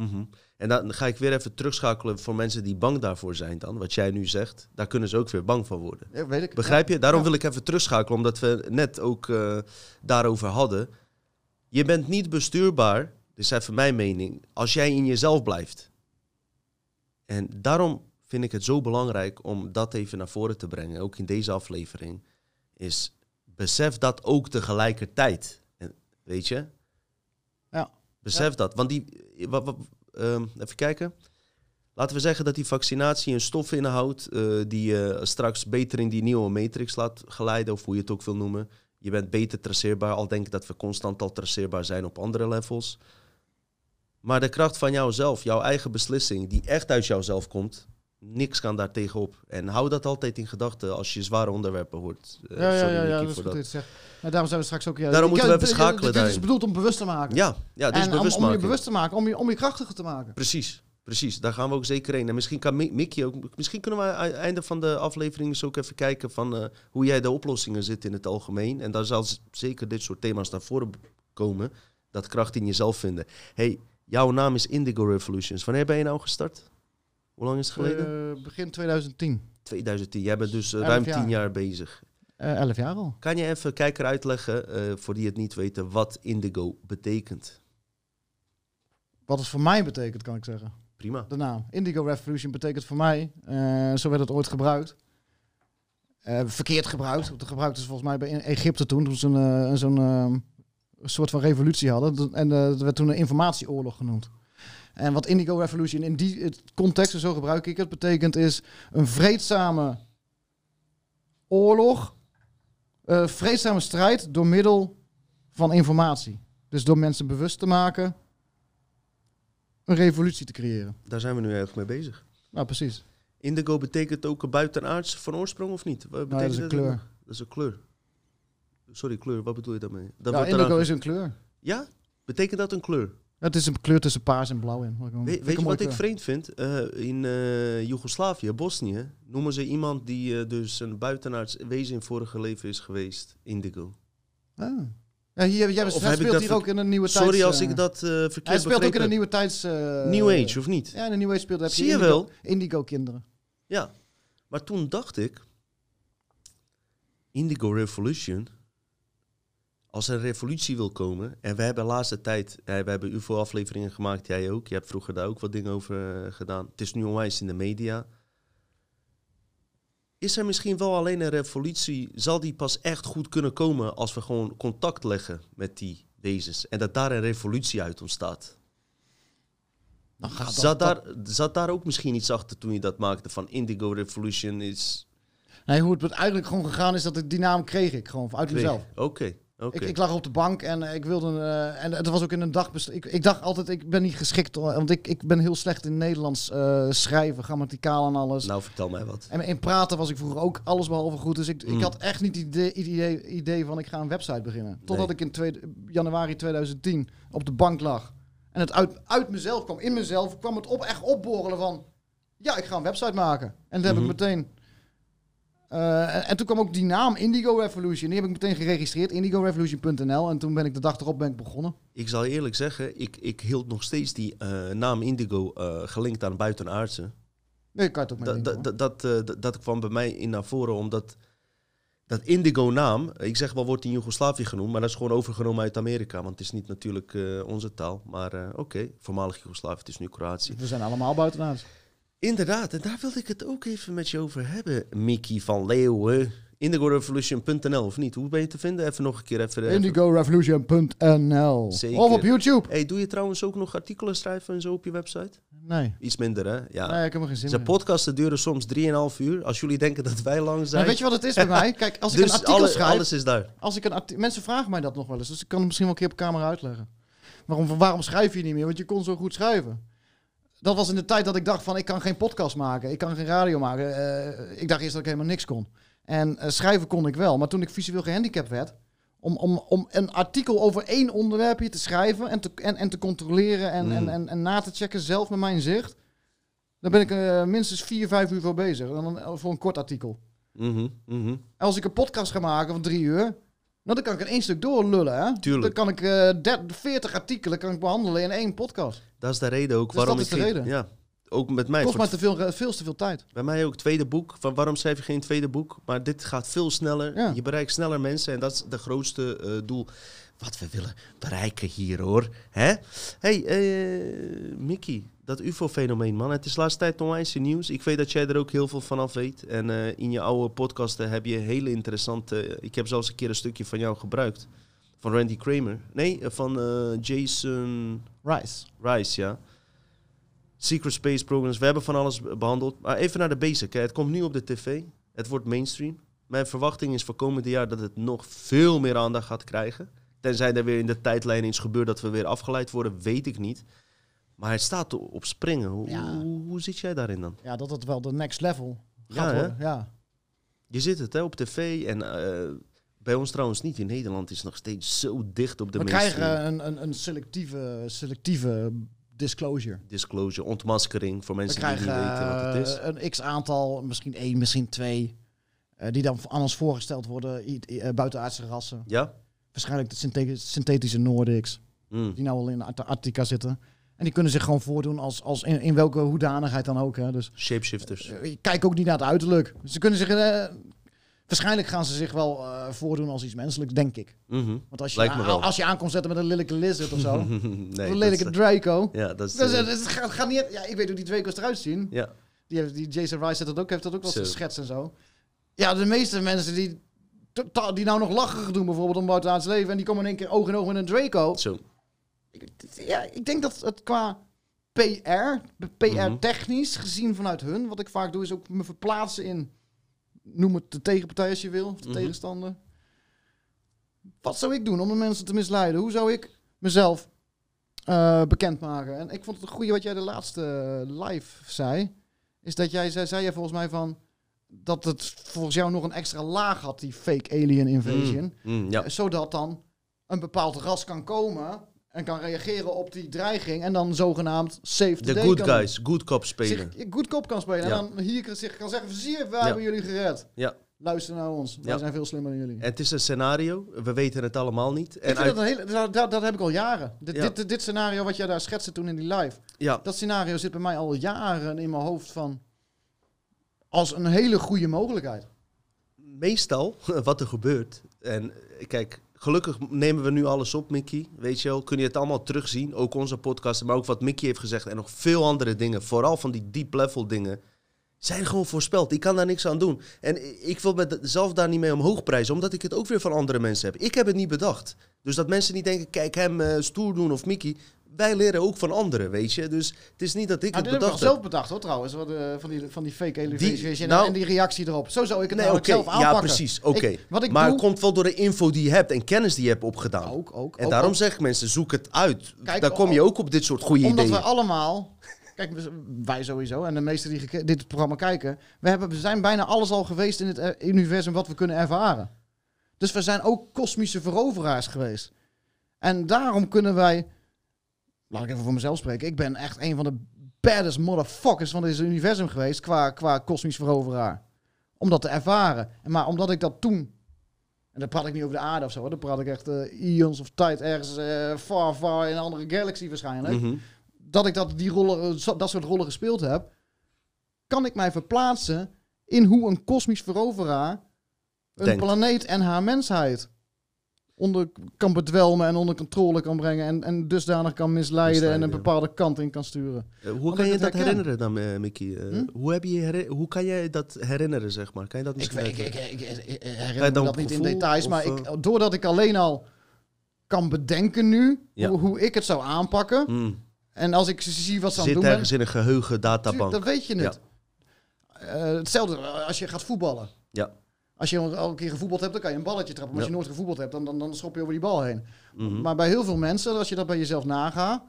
Mhm. En dan ga ik weer even terugschakelen voor mensen die bang daarvoor zijn dan. Wat jij nu zegt, daar kunnen ze ook weer bang van worden. Ja, weet ik. Begrijp je? Daarom Ja. wil ik even terugschakelen, omdat we net ook eh, daarover hadden. Je bent niet bestuurbaar, dit is even mijn mening, als jij in jezelf blijft. En daarom vind ik het zo belangrijk om dat even naar voren te brengen, ook in deze aflevering. Is besef dat ook tegelijkertijd. En, weet je? Ja. Besef dat. Want die, wat, wat, ehm, even kijken. Laten we zeggen dat die vaccinatie een stof inhoudt eh, die je straks beter in die nieuwe matrix laat geleiden, of hoe je het ook wil noemen. Je bent beter traceerbaar, al denk ik dat we constant al traceerbaar zijn op andere levels. Maar de kracht van jouzelf, jouw eigen beslissing, die echt uit jouzelf komt, niks kan daar tegenop. En hou dat altijd in gedachten als je zware onderwerpen hoort. Eh, Ja, ja, sorry, ja, ja, dat is goed dat. daarom zijn we straks ook... Ja, Daarom moeten we even dit- schakelen Dit, dit is bedoeld om bewust te maken. Ja, ja, dus en om- om, bewustmaking. je bewust te maken, om je, om je krachtiger te maken. Precies, precies. Daar gaan we ook zeker heen. En misschien kan Mi- Mickey ook. Misschien kunnen we aan het einde van de aflevering eens ook even kijken van eh, hoe jij de oplossingen zit in het algemeen. En daar zal zeker dit soort thema's naar voren komen. Dat kracht in jezelf vinden. hey, jouw naam is Indigo Revolutions. Wanneer ben je nou gestart? Hoe lang is het geleden? Eh, begin 2010. 2010. Jij bent dus eh, elf ruim jaar. tien jaar bezig. Eh 11 jaar al. Kan je even kijker uitleggen, voor die het niet weten, wat Indigo betekent? Wat het voor mij betekent, kan ik zeggen. Prima. De naam. Indigo Revolution betekent voor mij, zo werd het ooit gebruikt. Verkeerd gebruikt. Want gebruikten ze volgens mij bij Egypte toen, toen ze een, zo'n soort van revolutie hadden. En dat werd toen een informatieoorlog genoemd. En wat Indigo Revolution in die context, en zo gebruik ik het, betekent is een vreedzame oorlog, eh, vreedzame strijd door middel van informatie. Dus door mensen bewust te maken, een revolutie te creëren. Daar zijn we nu eigenlijk mee bezig. Nou, precies. Indigo betekent ook een buitenaards van oorsprong of niet? Wat dat betekent is een kleur. Dat is een kleur. Sorry, kleur. Wat bedoel je daarmee? Dat ja, indigo is een kleur. Ja? Betekent dat een kleur? Het is een kleur tussen paars en blauw in. We- weet je wat ik vreemd vind? Eh, in eh Joegoslavië, Bosnië, noemen ze iemand die eh, dus een buitenaards wezen in vorige leven is geweest, Indigo. Ah. Ja, hier, jij Of speelt hier ook in een nieuwe tijds... Sorry als ik dat eh verkeerd Hij speelt ook in een nieuwe tijds... New Age, of niet? Ja, in een New Age speelt. Heb Zie je indigo, wel? Indigo kinderen. Ja, maar toen dacht ik, Indigo Revolution, als er een revolutie wil komen, en we hebben de laatste tijd, we hebben UFO-afleveringen gemaakt, jij ook, je hebt vroeger daar ook wat dingen over eh, gedaan. Het is nu onwijs in de media. Is er misschien wel alleen een revolutie, zal die pas echt goed kunnen komen als we gewoon contact leggen met die wezens en dat daar een revolutie uit ontstaat? Dan gaat dat, Zat daar, zat daar ook misschien iets achter toen je dat maakte van Indigo Revolution is... Nee, hoe het eigenlijk gewoon gegaan is, dat ik die naam kreeg ik gewoon uit mezelf. Oké, Ik, ik lag op de bank en eh, ik wilde. eh, en het was ook in een dag. Ik, ik dacht altijd, ik ben niet geschikt. hoor, Want ik, ik ben heel slecht in Nederlands eh, schrijven, grammaticaal en alles. Nou, vertel mij wat. En in praten was ik vroeger ook alles behalve goed. Dus ik, Mm. ik had echt niet het idee, idee, idee van ik ga een website beginnen. Totdat Nee. ik in tweede- januari 2010 op de bank lag. En het uit, uit mezelf kwam, in mezelf kwam het op, echt opborrelen van... Ja, ik ga een website maken. En Mhm. heb ik meteen... eh, en, en toen kwam ook die naam Indigo Revolution. Die heb ik meteen geregistreerd, indigorevolution.nl. En toen ben ik de dag erop ben ik begonnen. Ik zal eerlijk zeggen, ik, ik hield nog steeds die eh, naam Indigo eh, gelinkt aan buitenaardse. Nee, ik kan het ook met Dat, dat, kwam bij mij in naar voren omdat dat Indigo-naam, ik zeg wel wordt in Joegoslavië genoemd, maar dat is gewoon overgenomen uit Amerika, want het is niet natuurlijk onze taal. Maar oké, voormalig Joegoslavië, het is nu Kroatië. We zijn allemaal buitenaards. Inderdaad, en daar wilde ik het ook even met je over hebben, Mickey van Leeuwen. IndigoRevolution.nl of niet? Hoe ben je te vinden? Even nog een keer even. even- Indigorevolution.nl Zeker. Of op YouTube. Hey, doe je trouwens ook nog artikelen schrijven en zo op je website? Nee. Iets minder, hè? Ja. Nee, ik heb er geen zin Zijn podcasten duren soms 3,5 uur. Als jullie denken dat wij lang zijn. Weet je wat het is bij mij? Kijk, als ik dus een artikel alle- schrijf... alles is daar. Als ik een Mensen vragen mij dat nog wel eens, dus ik kan het misschien wel een keer op camera uitleggen. Waarom, waarom schrijf je niet meer? Want je kon zo goed schrijven. Dat was in de tijd dat ik dacht van, ik kan geen podcast maken, ik kan geen radio maken. Eh, ik dacht eerst dat ik helemaal niks kon. En eh, schrijven kon ik wel. Maar toen ik visueel gehandicapt werd, om, om, om een artikel over één onderwerpje te schrijven en te, en, en te controleren en, Mm. en, en, en na te checken zelf met mijn zicht, daar ben ik eh, minstens vier, vijf uur voor bezig. Dan, voor een kort artikel. Mhm, mhm. Als ik een podcast ga maken van drie uur, Nou, dan kan ik in één stuk doorlullen, hè? Tuurlijk. Dan kan ik eh 30, 40 artikelen kan ik behandelen in één podcast. Dat is de reden ook Dus waarom dat ik is de geen- reden. Ja, ook met mij. Kost mij te veel, eh, veel te veel tijd. Bij mij ook tweede boek. Van waarom schrijf je geen tweede boek? Maar dit gaat veel sneller. Ja. Je bereikt sneller mensen en dat is de grootste eh, doel wat we willen bereiken hier hoor. Hè? Hey, eh, Mickey, dat UFO-fenomeen man. Het is de laatste tijd onwijs in nieuws. Ik weet dat jij er ook heel veel van af weet. En eh, in je oude podcasten heb je hele interessante... ik heb zelfs een keer een stukje van jou gebruikt. Van Randy Kramer. Nee, eh, van eh, Jason... Rice. Rice, ja. Secret Space Programs. We hebben van alles behandeld. Maar even naar de basic. Hè. Het komt nu op de tv. Het wordt mainstream. Mijn verwachting is voor komende jaar dat het nog veel meer aandacht gaat krijgen. Tenzij er weer in de tijdlijn iets gebeurt dat we weer afgeleid worden, weet ik niet. Maar het staat op springen. Hoe, Ja. hoe, hoe zit jij daarin dan? Ja, dat het wel de next level Ja, gaat worden. Ja. Je zit het hè, op tv en eh, bij ons trouwens niet. In Nederland is het nog steeds zo dicht op de We mainstream. krijgen een, een, een selectieve, selectieve disclosure. Disclosure, ontmaskering voor mensen die niet weten wat het is. eh, een x-aantal, misschien één, misschien twee, eh, die dan aan ons voorgesteld worden, eh, buitenaardse rassen. Ja? Waarschijnlijk de syntheti- synthetische Nordics, Mm. die nou al in Antarctica zitten. En die kunnen zich gewoon voordoen als, als in, in welke hoedanigheid dan ook. Hè. Dus Shapeshifters. eh, kijk ook niet naar het uiterlijk. Ze kunnen zich... eh, waarschijnlijk gaan ze zich wel eh, voordoen als iets menselijks, denk ik. Mhm. Want als je, als je aan komt zetten met een lelijke lizard of zo, nee, een lelijke Draco... Ja, dat is... Eh, het gaat, gaat niet, ja, ik weet hoe die Draco's eruit zien. ja. Die, die Jason Rice heeft dat ook, heeft dat ook wel geschetst en zo. Ja, de meeste mensen die, die nou nog lacherig doen bijvoorbeeld om buitenaards leven... en die komen in één keer oog in oog met een Draco. Zo. Ja, ik denk dat het qua PR, Mhm. PR-technisch gezien vanuit hun... wat ik vaak doe is ook me verplaatsen in... noem het de tegenpartij als je wil, of de Mhm. tegenstander. Wat zou ik doen om de mensen te misleiden? Hoe zou ik mezelf eh, bekendmaken? En ik vond het een goede wat jij de laatste eh, live zei. Is dat jij, zei, zei volgens mij van... dat het volgens jou nog een extra laag had, die fake alien invasion. Mm, ja. Eh, Zodat dan een bepaald ras kan komen en kan reageren op die dreiging en dan zogenaamd save the De good guys, good cop spelen. Zich good cop kan spelen. Ja. En dan hier zich kan zeggen, zie je, wij Ja. hebben jullie gered. Ja. Luister naar ons, wij zijn veel slimmer dan jullie. En het is een scenario, we weten het allemaal niet. En uit- dat, een hele, dat, dat, dat heb ik al jaren. Dit, Ja. dit, dit scenario wat jij daar schetste toen in die live. Dat scenario zit bij mij al jaren in mijn hoofd van... als een hele goede mogelijkheid. meestal wat er gebeurt. En eh, kijk, gelukkig nemen we nu alles op, Mickey. Weet je wel, kun je het allemaal terugzien. Ook onze podcasten, maar ook wat Mickey heeft gezegd. En nog veel andere dingen. Vooral van die deep level dingen. Zijn gewoon voorspeld. Ik kan daar niks aan doen. En ik wil mezelf daar niet mee omhoog prijzen. Omdat ik het ook weer van andere mensen heb. Ik heb het niet bedacht. Dus dat mensen niet denken, kijk hem eh, stoer doen of Mickey. Wij leren ook van anderen, weet je. Dus het is niet dat ik Nou, het ik bedacht heb. zelf bedacht hoor trouwens. Wat, eh, van, die, van die fake elevation nou- en die reactie erop. Zo zou ik het Nee, nou zelf aanpakken. Ja, precies. Oké. Ik- ik Maar doe- het komt wel door de info die je hebt en kennis die je hebt opgedaan. Ook, ook. En ook, daarom ook. zeggen mensen, zoek het uit. Kijk, Dan kom je ook op dit soort goede Omdat ideeën. we allemaal... Kijk, wij sowieso en de meesten die dit programma kijken... We, hebben, we zijn bijna alles al geweest in het eh, universum wat we kunnen ervaren. Dus we zijn ook kosmische veroveraars geweest. En daarom kunnen wij... Laat ik even voor mezelf spreken. Ik ben echt een van de baddest motherfuckers van dit universum geweest... qua, qua kosmisch veroveraar. Om dat te ervaren. En maar omdat ik dat toen... En dan praat ik niet over de aarde of zo. hoor. Dan praat ik echt eh eons of tijd ergens eh, far, far in een andere galaxy waarschijnlijk Mhm. dat ik dat, die rollen, zo- dat soort rollen gespeeld heb, kan ik mij verplaatsen in hoe een kosmisch veroveraar een Denkt. planeet en haar mensheid onder kan bedwelmen en onder controle kan brengen en, en dusdanig kan misleiden en een ja. bepaalde kant in kan sturen. Eh, hoe kan je dat herken. herinneren dan, eh, Mickey? Eh, Hm? hoe, heb je hoe kan jij dat herinneren, zeg maar? Kan je dat Ik, misschien ik, ik, ik, ik- herinner me dat niet in details, of, maar ik, doordat ik alleen al kan bedenken nu Ja. hoe, hoe ik het zou aanpakken Hm. en als ik zie wat ze aan het Zit doen ergens in een geheugen databank. Dat weet je niet. Eh, hetzelfde als je gaat voetballen. Ja. Als je al een keer gevoetbald hebt, dan kan je een balletje trappen. Maar als je nooit gevoetbald hebt, dan, dan, dan schop je over die bal heen. Mhm. Maar bij heel veel mensen, als je dat bij jezelf nagaat...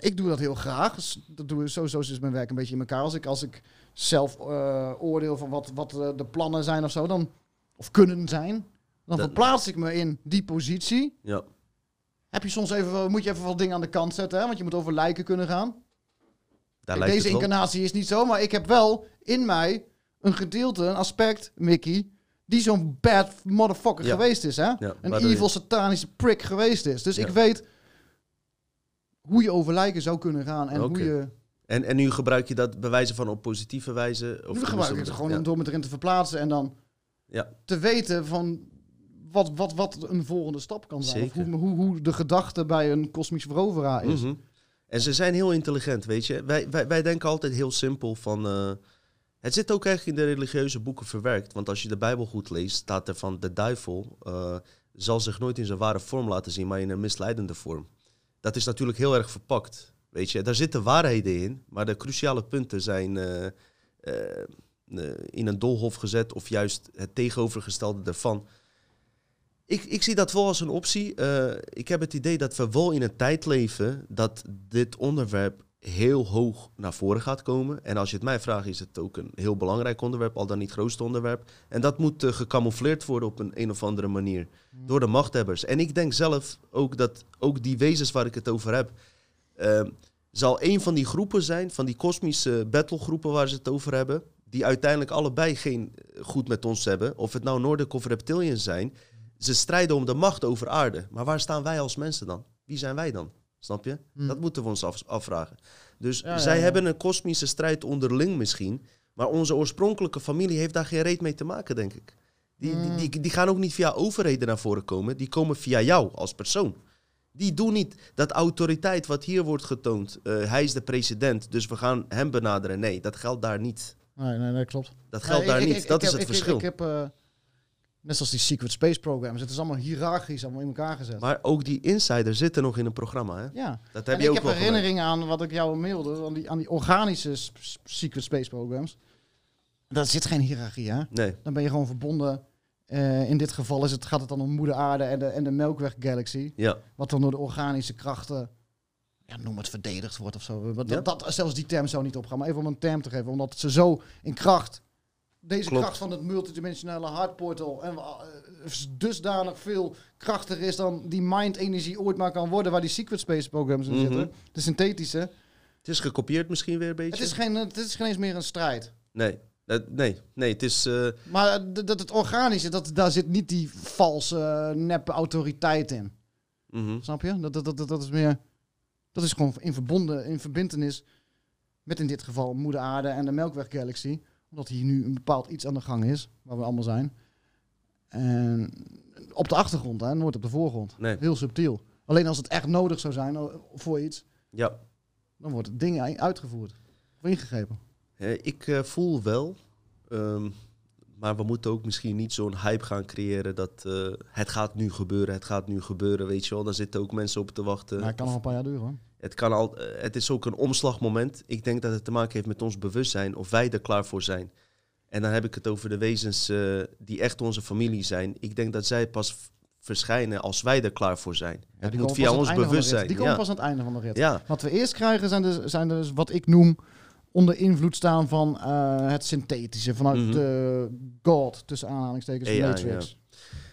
Ik doe dat heel graag. Dat doe, zo, zo is mijn werk een beetje in elkaar. Als ik, als ik zelf eh, oordeel van wat, wat eh, de plannen zijn of zo, dan, of kunnen zijn... Dan Dat- verplaats ik me in die positie. Ja. Heb je soms even, moet je even wat dingen aan de kant zetten, hè? want je moet over lijken kunnen gaan. Daar Kijk, lijkt deze incarnatie is niet zo, maar ik heb wel in mij een gedeelte, een aspect, Mickey, die zo'n bad motherfucker Ja. geweest is, hè? Ja, een je- evil satanische prick geweest is. Dus Ja. ik weet hoe je over lijken zou kunnen gaan en hoe je... En, en nu gebruik je dat bewijzen van op positieve wijze? Of nu gebruik ik het gewoon om door me erin te verplaatsen en dan Ja. te weten van wat, wat, wat een volgende stap kan zijn. Of hoe, hoe, hoe de gedachte bij een kosmisch veroveraar is. Mhm. En ze zijn heel intelligent, weet je. Wij, wij, wij denken altijd heel simpel van... eh, het zit ook eigenlijk in de religieuze boeken verwerkt. Want als je de Bijbel goed leest, staat er van... de duivel eh, zal zich nooit in zijn ware vorm laten zien, maar in een misleidende vorm. Dat is natuurlijk heel erg verpakt, weet je. Daar zitten waarheden in, maar de cruciale punten zijn... eh, eh, in een doolhof gezet of juist het tegenovergestelde daarvan. Ik, ik zie dat wel als een optie. Ik heb het idee dat we wel in een tijd leven dat dit onderwerp heel hoog naar voren gaat komen. En als je het mij vraagt, is het ook een heel belangrijk onderwerp, al dan niet het grootste onderwerp. En dat moet eh, gecamoufleerd worden op een, een of andere manier door de machthebbers. En ik denk zelf ook dat ook die wezens waar ik het over heb, eh, zal een van die groepen zijn, van die kosmische battlegroepen waar ze het over hebben, die uiteindelijk allebei geen eh, goed met ons hebben, of het nou Nordic of Reptilians zijn. Ze strijden om de macht over aarde. Maar waar staan wij als mensen dan? Wie zijn wij dan? Snap je? Hmm. Dat moeten we ons af- afvragen. Dus Ja, zij ja. hebben een kosmische strijd onderling misschien. Maar onze oorspronkelijke familie heeft daar geen reet mee te maken, denk ik. Die, Hmm. die, die, die gaan ook niet via overheden naar voren komen. Die komen via jou als persoon. Die doen niet dat autoriteit wat hier wordt getoond. eh, hij is de president, dus we gaan hem benaderen. Nee, dat geldt daar niet. Nee, nee, nee, klopt. Dat geldt Nee, daar ik- niet. ik- dat ik is het verschil. Ik, heb, eh, net zoals die Secret Space Programs, het is allemaal hiërarchisch, allemaal in elkaar gezet. maar ook die insiders zitten nog in een programma. Hè? ja. Dat En heb je ik ook heb wel herinneringen aan wat ik jou mailde, aan die, aan die organische Secret Space Programs. Daar zit geen hiërarchie, hè? Nee. Dan ben je gewoon verbonden. Eh, in dit geval is het, gaat het dan om Moeder Aarde en de, en de Melkweg Galaxy. Ja. Wat dan door de organische krachten, ja, noem het verdedigd wordt of zo. Dat, Ja. dat, zelfs die term zou niet opgaan, maar even om een term te geven. Omdat ze zo in kracht, deze Klopt. kracht van het multidimensionale hartportal, en uh, dusdanig veel krachtiger is dan die mind-energie ooit maar kan worden, waar die Secret Space Programs in Mhm. zitten. De synthetische. Het is gekopieerd misschien weer een beetje. Het is, geen, het is geen eens meer een strijd. Nee. Eh, nee, nee, het is... eh, Maar dat het organische, dat, daar zit niet die valse, uh, neppe autoriteit in. mhm. Snap je? Dat, dat, dat, dat is meer. Dat is gewoon in verbonden, in verbindenis met in dit geval Moeder Aarde en de Melkweg Galaxy. Omdat hier nu een bepaald iets aan de gang is, waar we allemaal zijn. En op de achtergrond, hè, nooit op de voorgrond. Nee. Heel subtiel. Alleen als het echt nodig zou zijn oh, voor iets, Ja. dan wordt het ding uitgevoerd. Of ingegrepen. Eh, ik eh, voel wel... ehm, maar we moeten ook misschien niet zo'n hype gaan creëren dat eh, het gaat nu gebeuren, het gaat nu gebeuren, weet je wel. Daar zitten ook mensen op te wachten. Maar het kan nog een paar jaar duren. hoor. Het, kan al, eh, het is ook een omslagmoment. Ik denk dat het te maken heeft met ons bewustzijn, of wij er klaar voor zijn. En dan heb ik het over de wezens eh, die echt onze familie zijn. Ik denk dat zij pas verschijnen als wij er klaar voor zijn. Ja, het die via ons bewustzijn. Die komen ja. pas aan het einde van de rit. ja, Wat we eerst krijgen zijn dus, zijn dus wat ik noem onder invloed staan van eh, het synthetische. Vanuit Mhm. de God, tussen aanhalingstekens, Ja, Matrix.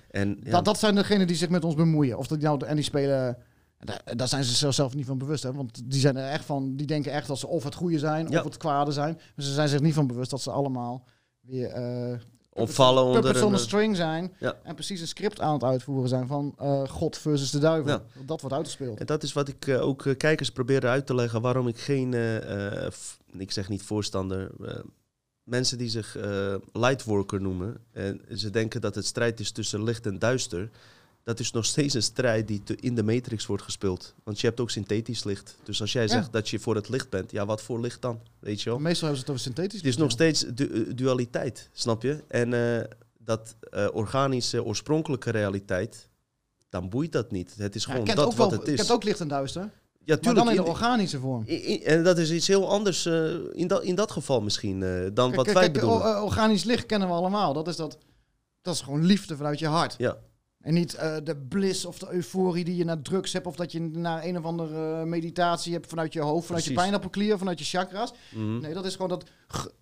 en Dat, dat zijn degenen die zich met ons bemoeien. Of dat nou, en die spelen... Daar, daar zijn ze zichzelf niet van bewust, hè? want die zijn er echt van. Die denken echt dat ze of het goede zijn Ja. of het kwade zijn. Maar ze zijn zich niet van bewust dat ze allemaal weer eh opvallen onder puppets een... a eh, string zijn Ja. en precies een script aan het uitvoeren zijn van eh, God versus de duivel. Ja. Dat wordt uitgespeeld. En dat is wat ik ook kijkers probeer uit te leggen waarom ik geen, ik zeg niet voorstander, mensen die zich lightworker noemen en ze denken dat het strijd is tussen licht en duister, dat is nog steeds een strijd die in de matrix wordt gespeeld. Want je hebt ook synthetisch licht. Dus als jij Ja. zegt dat je voor het licht bent, ja, wat voor licht dan? Weet je wel? Meestal hebben ze het over synthetisch. Het is nog steeds du- eh, dualiteit, snap je? En eh, dat eh, organische, oorspronkelijke realiteit, dan boeit dat niet. Het is gewoon dat wat wel, het is. kent ook licht en duister. ja, Maar tuurlijk. dan in de organische vorm. En dat is iets heel anders in, dat, in dat geval misschien dan wat wij kijk, bedoelen. organisch licht kennen we allemaal. Dat is, dat, dat is gewoon liefde vanuit je hart. ja, En niet eh, de bliss of de euforie die je naar drugs hebt. Of dat je naar een of andere meditatie hebt vanuit je hoofd, vanuit je pijnappelklier, vanuit je chakras. mhm. Nee, dat is gewoon dat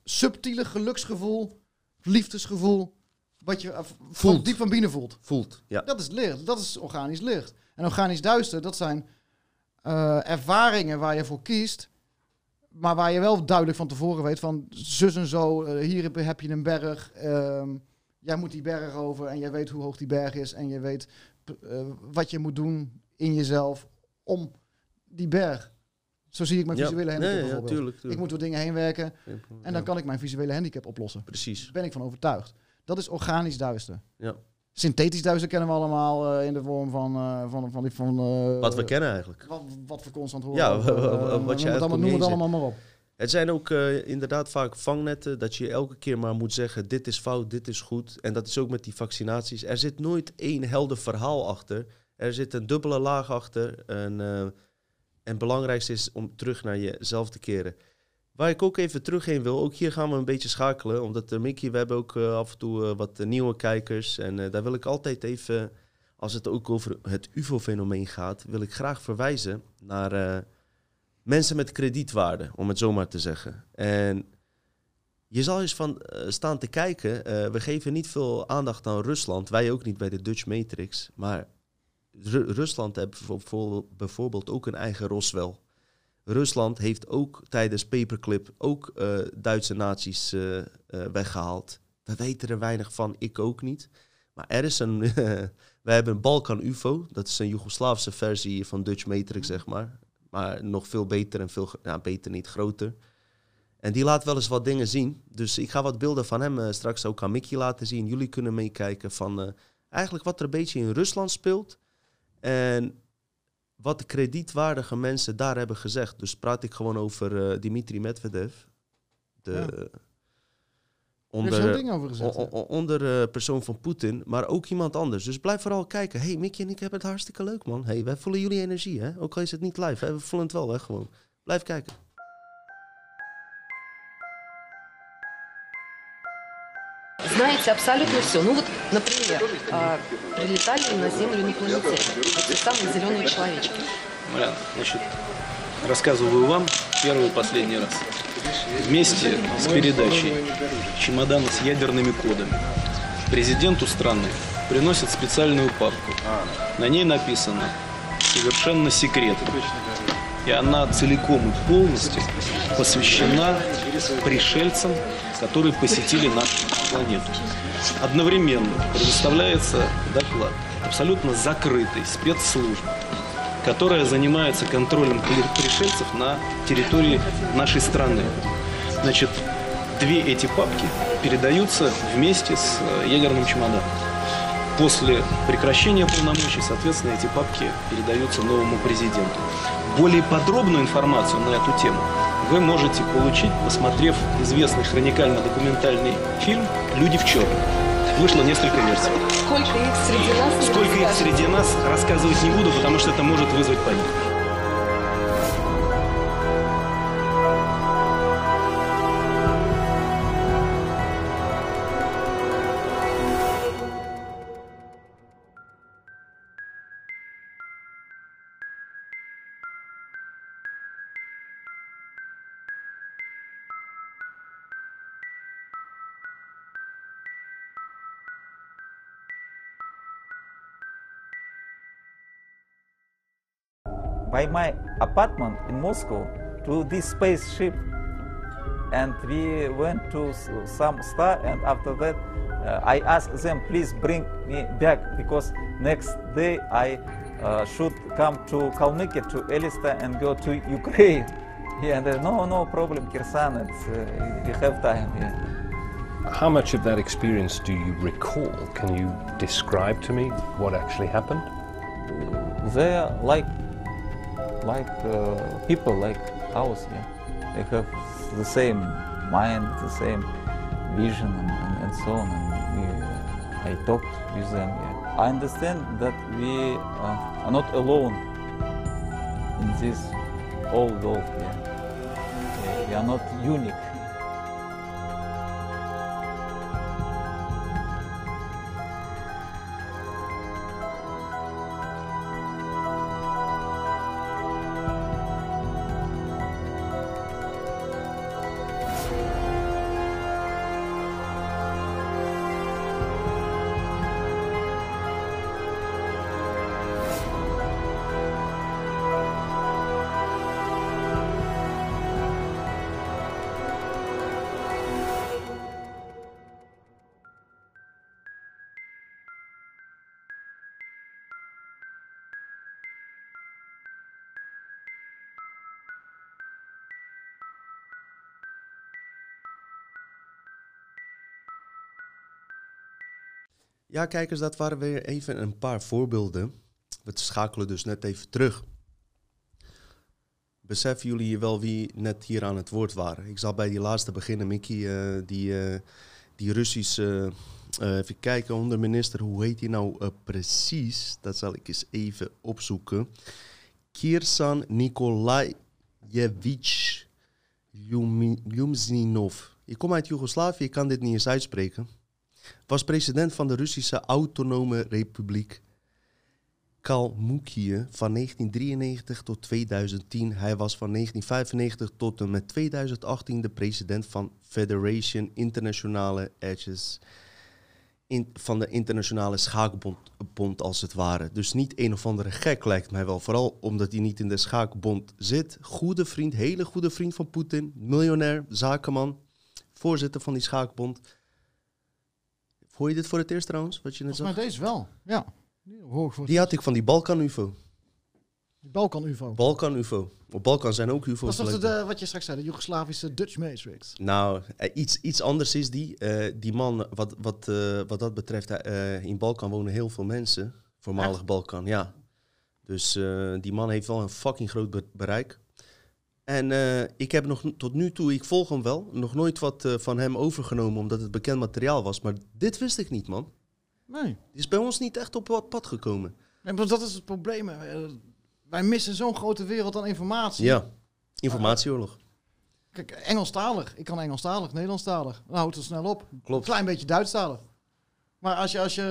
subtiele geluksgevoel, liefdesgevoel. Wat je eh, van Voelt. diep van binnen voelt. voelt. Ja. Dat is licht. Dat is organisch licht. En organisch duister, dat zijn eh, ervaringen waar je voor kiest. Maar waar je wel duidelijk van tevoren weet van zus en zo. eh, hier heb, heb je een berg. ehm, jij moet die berg over en jij weet hoe hoog die berg is en je weet eh, wat je moet doen in jezelf om die berg. Zo zie ik mijn Ja. visuele handicap Nee, ja, bijvoorbeeld. tuurlijk, tuurlijk. Ik moet door dingen heen werken en dan kan ik mijn visuele handicap oplossen. Precies. Daar ben ik van overtuigd. Dat is organisch duister. Ja. Synthetisch duister kennen we allemaal eh, in de vorm van, eh, van, van, die- van Wat we kennen eigenlijk. Wat, wat we constant horen. Ja, wat je noem het noem allemaal maar op. Het zijn ook eh, inderdaad vaak vangnetten dat je elke keer maar moet zeggen: dit is fout, dit is goed. En dat is ook met die vaccinaties. Er zit nooit één helder verhaal achter. Er zit een dubbele laag achter. En, eh, en het belangrijkste is om terug naar jezelf te keren. Waar ik ook even terug heen wil, ook hier gaan we een beetje schakelen. Omdat uh, Mickey, we hebben ook af en toe wat nieuwe kijkers. En daar wil ik altijd even, als het ook over het UFO-fenomeen gaat, wil ik graag verwijzen naar mensen met kredietwaarde, om het zo maar te zeggen. En je zal eens van eh, staan te kijken. eh, we geven niet veel aandacht aan Rusland. Wij ook niet bij de Dutch Matrix. Maar Ru- Rusland heeft bijvoorbeeld- ook een eigen Roswell. Rusland heeft ook tijdens Paperclip ook eh, Duitse eh, weggehaald. We weten er weinig van, ik ook niet. Maar er is een... wij hebben een Balkan UFO. Dat is een Joegoslaafse versie van Dutch Matrix, zeg maar. Maar nog veel beter en veel... beter niet, groter. En die laat wel eens wat dingen zien. Dus ik ga wat beelden van hem eh, straks ook aan Mickey laten zien. Jullie kunnen meekijken van eh, eigenlijk wat er een beetje in Rusland speelt. En wat de kredietwaardige mensen daar hebben gezegd. Dus praat ik gewoon over eh, Dimitri Medvedev. De Er is onder, zo'n ding over gezegd. o- o- onder eh, persoon van Poetin, maar ook iemand anders. Dus blijf vooral kijken. hey, Mickey en ik hebben het hartstikke leuk, man. hey, wij voelen jullie energie, hè? Ook al is het niet live, hè? we voelen het wel, hè? Gewoon. Blijf kijken. Знаете абсолютно все. Ну вот, например, а, прилетали на Землю инопланетяне. Вот те самые зеленые человечки. Марьяна, значит, рассказываю вам первый и последний раз. Вместе с передачей чемодана с ядерными кодами президенту страны приносят специальную папку. На ней написано «Совершенно секретно». И она целиком и полностью посвящена пришельцам, которые посетили нашу планету. Одновременно предоставляется доклад абсолютно закрытой спецслужбы, которая занимается контролем при- пришельцев на территории нашей страны. Значит, две эти папки передаются вместе с э, ядерным чемоданом. После прекращения полномочий, соответственно, эти папки передаются новому президенту. Более подробную информацию на эту тему вы можете получить, посмотрев известный хроникально-документальный фильм «Люди в черном». Вышло несколько версий. Сколько их среди нас? Сколько их среди нас, рассказывать не буду, потому что это может вызвать панику. By my apartment in Moscow to this spaceship. And we went to some star, and after that, uh, I asked them, please bring me back because next day I uh, should come to Kalmykia, to Elista, and go to Ukraine. Yeah, and no, no problem, Kirsan, it's, uh, you have time. Yeah. How much of that experience do you recall? Can you describe to me what actually happened? they are like like uh, people like ours yeah. They have the same mind the same vision and, and, and so on. And we, uh, i talked with them yeah. I understand that we uh, are not alone in this whole world yeah. We are not unique Ja, kijkers, dat waren weer even een paar voorbeelden. We schakelen dus net even terug. Beseffen jullie wel wie net hier aan het woord waren? Ik zal bij die laatste beginnen, Mickey. eh, die, eh, die Russische, eh, even kijken, onderminister, hoe heet hij nou precies? Dat zal ik eens even opzoeken. Kirsan Nikolajevich Lyumi- Lyumzinov. Ik kom uit Joegoslavië, ik kan dit niet eens uitspreken. Was president van de Russische Autonome Republiek Kalmykië van 1993 tot 2010. Hij was van 1995 tot en met 2018 de president van Federation Internationale Edges. In, van de internationale schaakbond bond als het ware. Dus niet een of andere gek lijkt mij wel. Vooral omdat hij niet in de schaakbond zit. Goede vriend, hele goede vriend van Poetin. Miljonair, zakenman. Voorzitter van die schaakbond. Hoor je dit voor het eerst trouwens? Wat je net Volgens mij zag? deze wel. Ja. Die Die had ik van die Balkan-UFO. Balkan-UFO. Balkan-UFO. Op Balkan zijn ook UFO's. Dat is de, wat je straks zei, de Joegoslavische Dutch Matrix. Nou, eh, iets, iets anders is die. Eh, die man, wat, wat, eh, wat dat betreft, in Balkan wonen heel veel mensen. Voormalig Balkan, ja. Dus die man heeft wel een fucking groot be- bereik. En eh, ik heb nog tot nu toe, ik volg hem wel, nog nooit wat eh, van hem overgenomen omdat het bekend materiaal was. Maar dit wist ik niet, man. Nee. Die is bij ons niet echt op wat pad gekomen. nee maar dat is het probleem. hè. Wij missen zo'n grote wereld aan informatie. Ja, informatieoorlog. Kijk, Engelstalig. Ik kan Engelstalig, Nederlandstalig. Dan houdt het snel op. Klopt. Klein beetje Duitsstalig. Maar als je, als je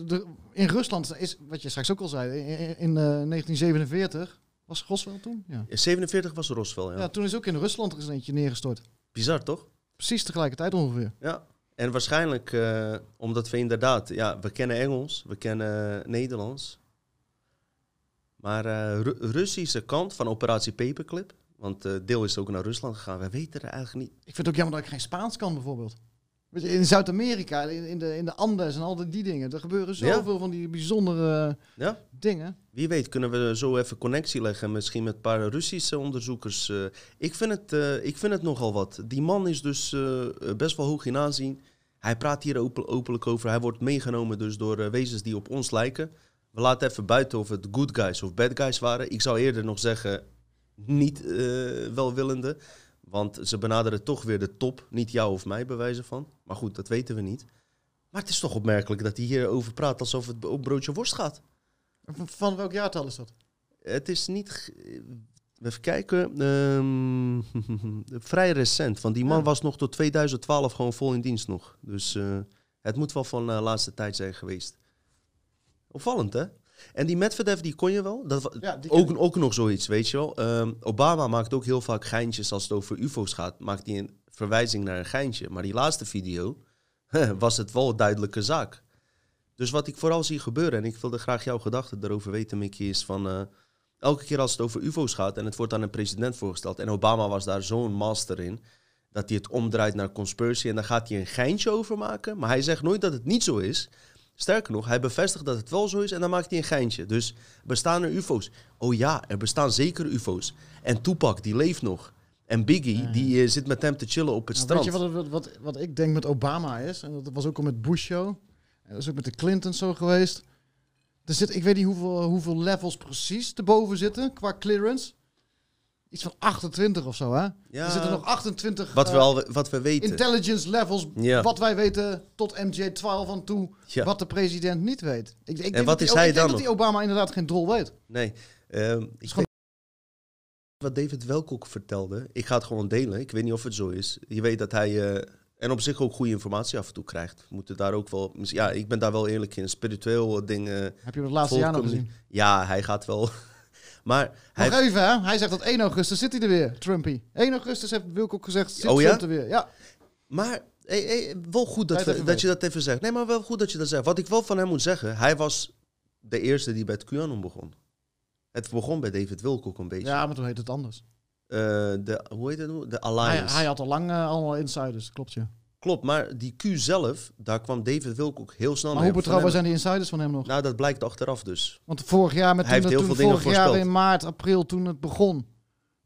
eh, de- in Rusland is, wat je straks ook al zei, in, in, in, eh, 1947 was Roswell toen? Ja. 47 was Roswell, ja. ja. toen is ook in Rusland er eens eentje neergestort. Bizar, toch? Precies tegelijkertijd ongeveer. Ja, en waarschijnlijk eh, omdat we inderdaad, ja, we kennen Engels, we kennen Nederlands. Maar eh, Ru- Russische kant van operatie Paperclip, want eh, deel is ook naar Rusland gegaan, wij weten er eigenlijk niet. Ik vind het ook jammer dat ik geen Spaans kan bijvoorbeeld. In Zuid-Amerika, in, in de, in de Andes en al die, dingen. Er gebeuren Ja. zoveel van die bijzondere Ja, dingen. wie weet kunnen we zo even connectie leggen, misschien met een paar Russische onderzoekers. eh. ik, vind het, eh, ik vind het nogal wat. Die man is dus eh, best wel hoog in aanzien. Hij praat hier open, openlijk over. Hij wordt meegenomen dus door wezens die op ons lijken. We laten even buiten of het good guys of bad guys waren. Ik zou eerder nog zeggen niet welwillende. Want ze benaderen toch weer de top. Niet jou of mij, bij wijze van. Maar goed, dat weten we niet. Maar het is toch opmerkelijk dat hij hierover praat alsof het om broodje worst gaat. Van, welk jaartal is dat? Het is niet. Even kijken. ehm, vrij recent. Want die man Ja. was nog tot 2012 gewoon vol in dienst nog. Dus eh, het moet wel van de laatste tijd zijn geweest. Opvallend, hè? En die Medvedev, die kon je wel. Dat, Ja, ook, ook nog zoiets, weet je wel. Ehm, Obama maakt ook heel vaak geintjes als het over ufo's gaat. Maakt hij een verwijzing naar een geintje. Maar die laatste video was het wel een duidelijke zaak. Dus wat ik vooral zie gebeuren, en ik wilde graag jouw gedachten daarover weten, Mickey, is van... eh, elke keer als het over ufo's gaat en het wordt aan een president voorgesteld... en Obama was daar zo'n master in, dat hij het omdraait naar conspiracy... en dan gaat hij een geintje over maken. Maar hij zegt nooit dat het niet zo is... Sterker nog, hij bevestigt dat het wel zo is en dan maakt hij een geintje. Dus bestaan er UFO's? Oh ja, er bestaan zeker UFO's. En Tupac, die leeft nog. En Biggie, die eh, zit met hem te chillen op het Nou, strand. weet je wat, wat, wat, ik denk met Obama is? En dat was ook al met Bush zo. En dat is ook met de Clintons zo geweest. Er zit, ik weet niet hoeveel, hoeveel levels precies erboven zitten qua clearance. Iets van 28 of zo, hè? Ja, er zitten nog 28 wat, we eh, al, wat we weten. intelligence levels. Ja. Wat wij weten tot MJ12 aan toe. Ja. Wat de president niet weet. Ik, ik denk wat dat is die- hij ik denk dan dat die Obama inderdaad geen drol weet. Nee. ehm, ik gewoon- wat David Welkok vertelde. Ik ga het gewoon delen. Ik weet niet of het zo is. Je weet dat hij... eh, en op zich ook goede informatie af en toe krijgt. We moeten daar ook wel... Ja, ik ben daar wel eerlijk in. Spiritueel dingen... Heb je het laatste jaar nog gezien? Ja, hij gaat wel... maar hij... Nog even, hè? Hij zegt dat 1 augustus zit hij er weer, Trumpy. 1 augustus heeft Wilco gezegd, zit Oh ja? Trump er weer. Ja. Maar hey, hey, wel goed dat, we- je dat even zegt. Nee, maar wel goed dat je dat zegt. Wat ik wel van hem moet zeggen, hij was de eerste die bij het QAnon begon. Het begon bij David Wilcock een beetje. ja, maar toen heet het anders. Eh, de, hoe heet het? De Alliance. hij had al lang eh, allemaal insiders, klopt je. Klopt, maar die Q zelf, daar kwam David Wilcock heel snel Maar mee hoe betrouwbaar zijn die insiders van hem nog? Nou, dat blijkt achteraf dus. Want vorig jaar, met Hij toen, heeft heel toen veel dingen vorig jaar in maart, april, toen het begon.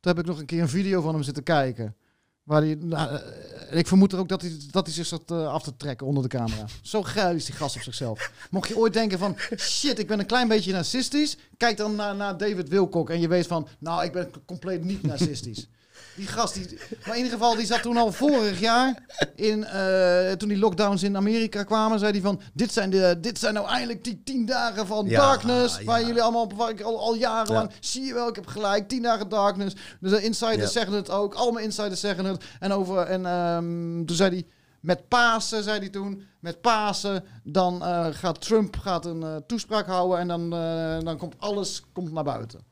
Toen heb ik nog een keer een video van hem zitten kijken. Waar hij, nou, eh, ik vermoed er ook dat hij, dat hij zich zat eh, af te trekken onder de camera. Zo geil is die gast op zichzelf. Mocht je ooit denken van, shit, ik ben een klein beetje narcistisch. Kijk dan naar, naar David Wilcock en je weet van, nou, ik ben compleet niet narcistisch. Die gast, die, maar in ieder geval, die zat toen al vorig jaar, in, eh, toen die lockdowns in Amerika kwamen, zei hij van, dit zijn, de, dit zijn nou eindelijk die tien dagen van Ja, darkness, waar ja. jullie allemaal, waar ik al, al jarenlang, Ja. zie je wel, ik heb gelijk, tien dagen darkness. Dus de insiders zeggen het ook, allemaal insiders zeggen het. En, over, en ehm, toen zei hij, met Pasen, zei hij toen, met Pasen, dan eh, gaat Trump gaat een eh, toespraak houden en dan, dan komt alles komt naar buiten.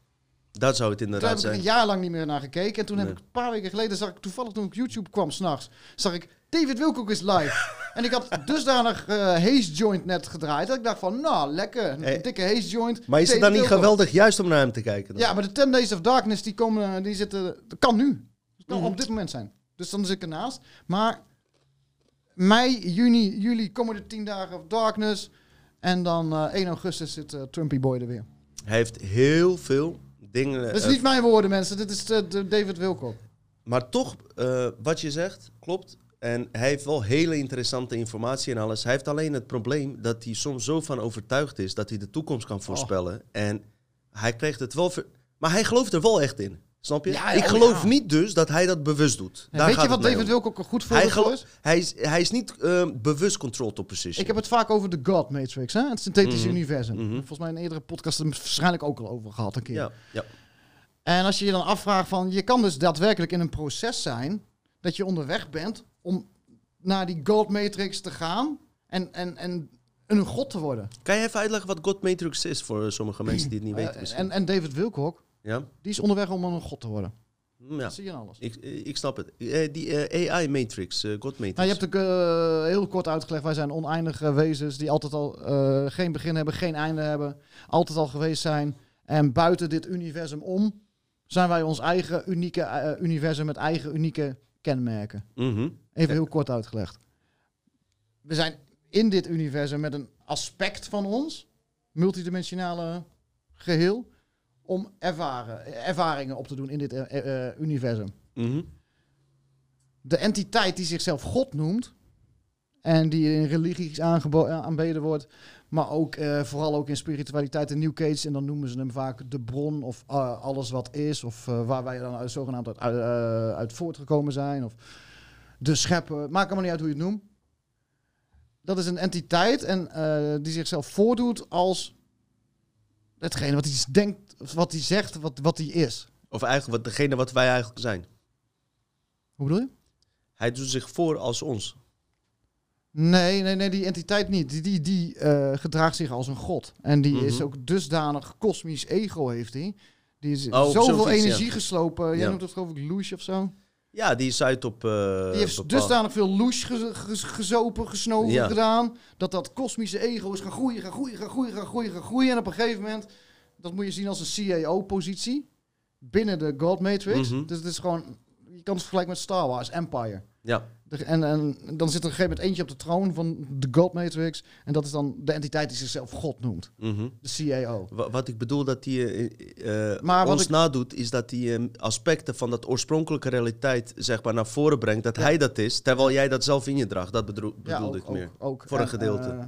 Dat zou het heb inderdaad ik er een zijn. jaar lang niet meer naar gekeken. En toen heb ik een paar weken geleden, zag ik toevallig toen ik op YouTube kwam s'nachts, zag ik David Wilcock is live. en ik had dusdanig eh Haze Joint net gedraaid, dat ik dacht van, nou, lekker, een Eh, dikke Haze Joint. Maar is het dan niet Wilcock. geweldig juist om naar hem te kijken? dan? Ja, maar de 10 Days of Darkness, die, komen, eh, die zitten, dat kan nu. Dat kan Mhm. op dit moment zijn. Dus dan zit ik ernaast. Maar mei, juni, juli komen de 10 dagen of Darkness. En dan eh 1 augustus zit eh, Trumpy Boy er weer. Hij heeft heel veel dingen... Dat is eh, niet mijn woorden, mensen. Dit is de, de David Wilcock. Maar toch, eh, wat je zegt, klopt. En hij heeft wel hele interessante informatie en alles. Hij heeft alleen het probleem dat hij soms zo van overtuigd is dat hij de toekomst kan voorspellen. En hij krijgt het wel... ver- Maar hij gelooft er wel echt in. Snap je? Ja, Ik oh geloof ja. niet dus dat hij dat bewust doet. Daar weet gaat je wat David. Wilcock een goed voorbeeld voor is? hij is? Hij is niet eh, bewust controlled op position. Ik heb het vaak over de God Matrix, hè? het synthetische Mhm. universum. Mhm. Volgens mij in een eerdere podcast hebben we het waarschijnlijk ook al over gehad een keer. Ja, ja. En als je je dan afvraagt van, je kan dus daadwerkelijk in een proces zijn dat je onderweg bent om naar die Gold Matrix te gaan en, en, en een god te worden. Kan je even uitleggen wat God Matrix is voor sommige mensen die het niet weten Eh, misschien? en, en David Wilcock, ja? die is onderweg om een god te worden. Mm, ja. Dat zie je alles. Ik, ik snap het. Eh, die eh, AI Matrix, eh, God Matrix. Nou, je hebt ook eh, heel kort uitgelegd, wij zijn oneindige wezens die altijd al eh, geen begin hebben, geen einde hebben, altijd al geweest zijn. En buiten dit universum om zijn wij ons eigen unieke eh, universum met eigen unieke kenmerken. Mhm. Even heel kort uitgelegd. We zijn in dit universum met een aspect van ons, multidimensionale geheel, om ervaren, ervaringen op te doen in dit eh, eh, universum. Mhm. De entiteit die zichzelf God noemt, en die in religies eh, aanbeden wordt, maar ook eh, vooral ook in spiritualiteit en New Age, en dan noemen ze hem vaak de bron of eh, alles wat is, of eh, waar wij dan uit, zogenaamd uit, uit, eh, uit voortgekomen zijn, of de schepper, maakt allemaal niet uit hoe je het noemt. Dat is een entiteit en eh, die zichzelf voordoet als hetgene wat hij denkt, wat hij zegt, wat, wat hij is. Of eigenlijk wat, degene wat wij eigenlijk zijn. Hoe bedoel je? Hij doet zich voor als ons. Nee, nee, nee, die entiteit niet. Die, die, die eh, gedraagt zich als een god. En die is Mhm. ook dusdanig kosmisch ego heeft hij. Die is Oh, zoveel energie ja. geslopen. Jij Ja. noemt het geloof ik louche of zo. Ja, die is uit op. eh, die heeft dusdanig veel louche ge- ge- gezopen, gesnoven Ja. gedaan. Dat dat kosmische ego is gaan groeien, gaan groeien, gaan groeien, gaan groeien, gaan groeien. En op een gegeven moment, dat moet je zien als een CAO-positie. Binnen de God Matrix. Mhm. Dus het is gewoon, je kan het vergelijken met Star Wars, Empire. Ja. De- En, en dan zit er op een gegeven moment eentje op de troon van de God Matrix. En dat is dan de entiteit die zichzelf God noemt. mhm. De CAO. Wa- Wat ik bedoel dat hij Maar wat ons ik- nadoet, is dat hij eh, aspecten van dat oorspronkelijke realiteit zeg maar, naar voren brengt. Dat Ja. hij dat is, terwijl jij dat zelf in je draagt. Dat bedoel, Ja, ik meer. Ook, ook. Voor een En, gedeelte. eh,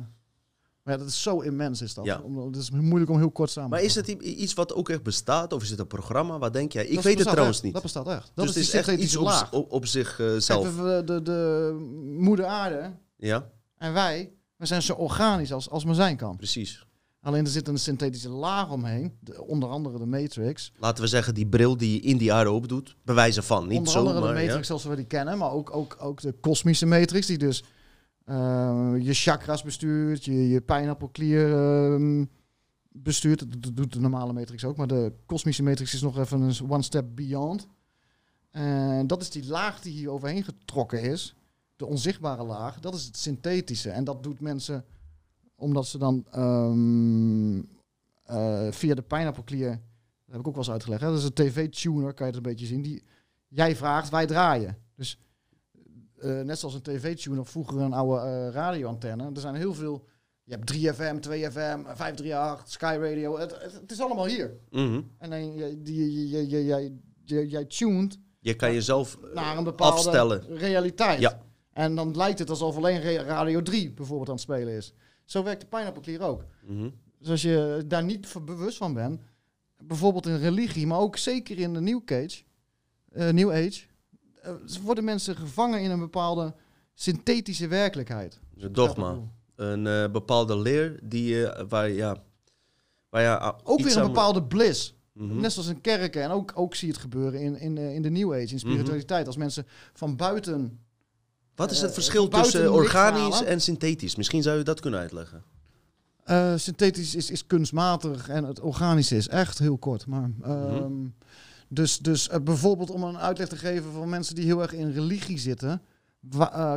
maar ja, dat is zo immens is dat. Ja. Om, het is moeilijk om heel kort samen maar is het iets wat ook echt bestaat? Of is het een programma? Wat denk jij? Ik Dat weet het trouwens echt. niet. Dat bestaat echt. Dat dus is het die is echt iets laag. op, op zichzelf. Kijk, zelf. de, de, de moeder aarde ja, en wij, we zijn zo organisch als, als maar zijn kan. precies. Alleen er zit een synthetische laag omheen. De, onder andere de Matrix. Laten we zeggen, die bril die je in die aarde opdoet. Bewijzen van. Niet Onder zo, andere maar de Matrix ja. zoals we die kennen, maar ook, ook, ook de kosmische Matrix, die dus eh, je chakras bestuurt, je, je pijnappelklier ehm, bestuurt. Dat doet- de normale Matrix ook, maar de kosmische Matrix is nog even een one step beyond. En dat is die laag die hier overheen getrokken is, de onzichtbare laag, dat is het synthetische. En dat doet mensen omdat ze dan ehm, eh, via de pijnappelklier, dat heb ik ook wel eens uitgelegd, hè? dat is een tv-tuner, kan je het een beetje zien, die jij vraagt, wij draaien. Dus eh, net zoals een tv-tuner, vroeger een oude eh, radioantenne. Er zijn heel veel, je hebt 3FM, 2FM, 538, Sky Radio, het, het, het is allemaal hier. Mhm. En dan jij, die, jij, jij, jij, tuned Je kan jezelf naar een bepaalde afstellen. realiteit. Ja. En dan lijkt het alsof alleen Radio 3 bijvoorbeeld aan het spelen is. Zo werkt de Pineapple ook. Mhm. Dus als je daar niet bewust van bent, bijvoorbeeld in religie, maar ook zeker in de New Age, eh, New Age, eh, worden mensen gevangen in een bepaalde synthetische werkelijkheid. Een dogma. Een eh, bepaalde leer die, eh, waar, ja, waar je ah, Ook weer een bepaalde bliss. Mhm. Net zoals in kerken. En ook, ook zie je het gebeuren in, in, eh, in de New Age, in spiritualiteit. Als mensen van buiten... Wat is eh, het verschil tussen organisch en synthetisch? Misschien zou je dat kunnen uitleggen. eh, synthetisch is, is kunstmatig en het organische is echt heel kort. Maar, ehm, Dus, dus eh, bijvoorbeeld om een uitleg te geven voor mensen die heel erg in religie zitten. eh,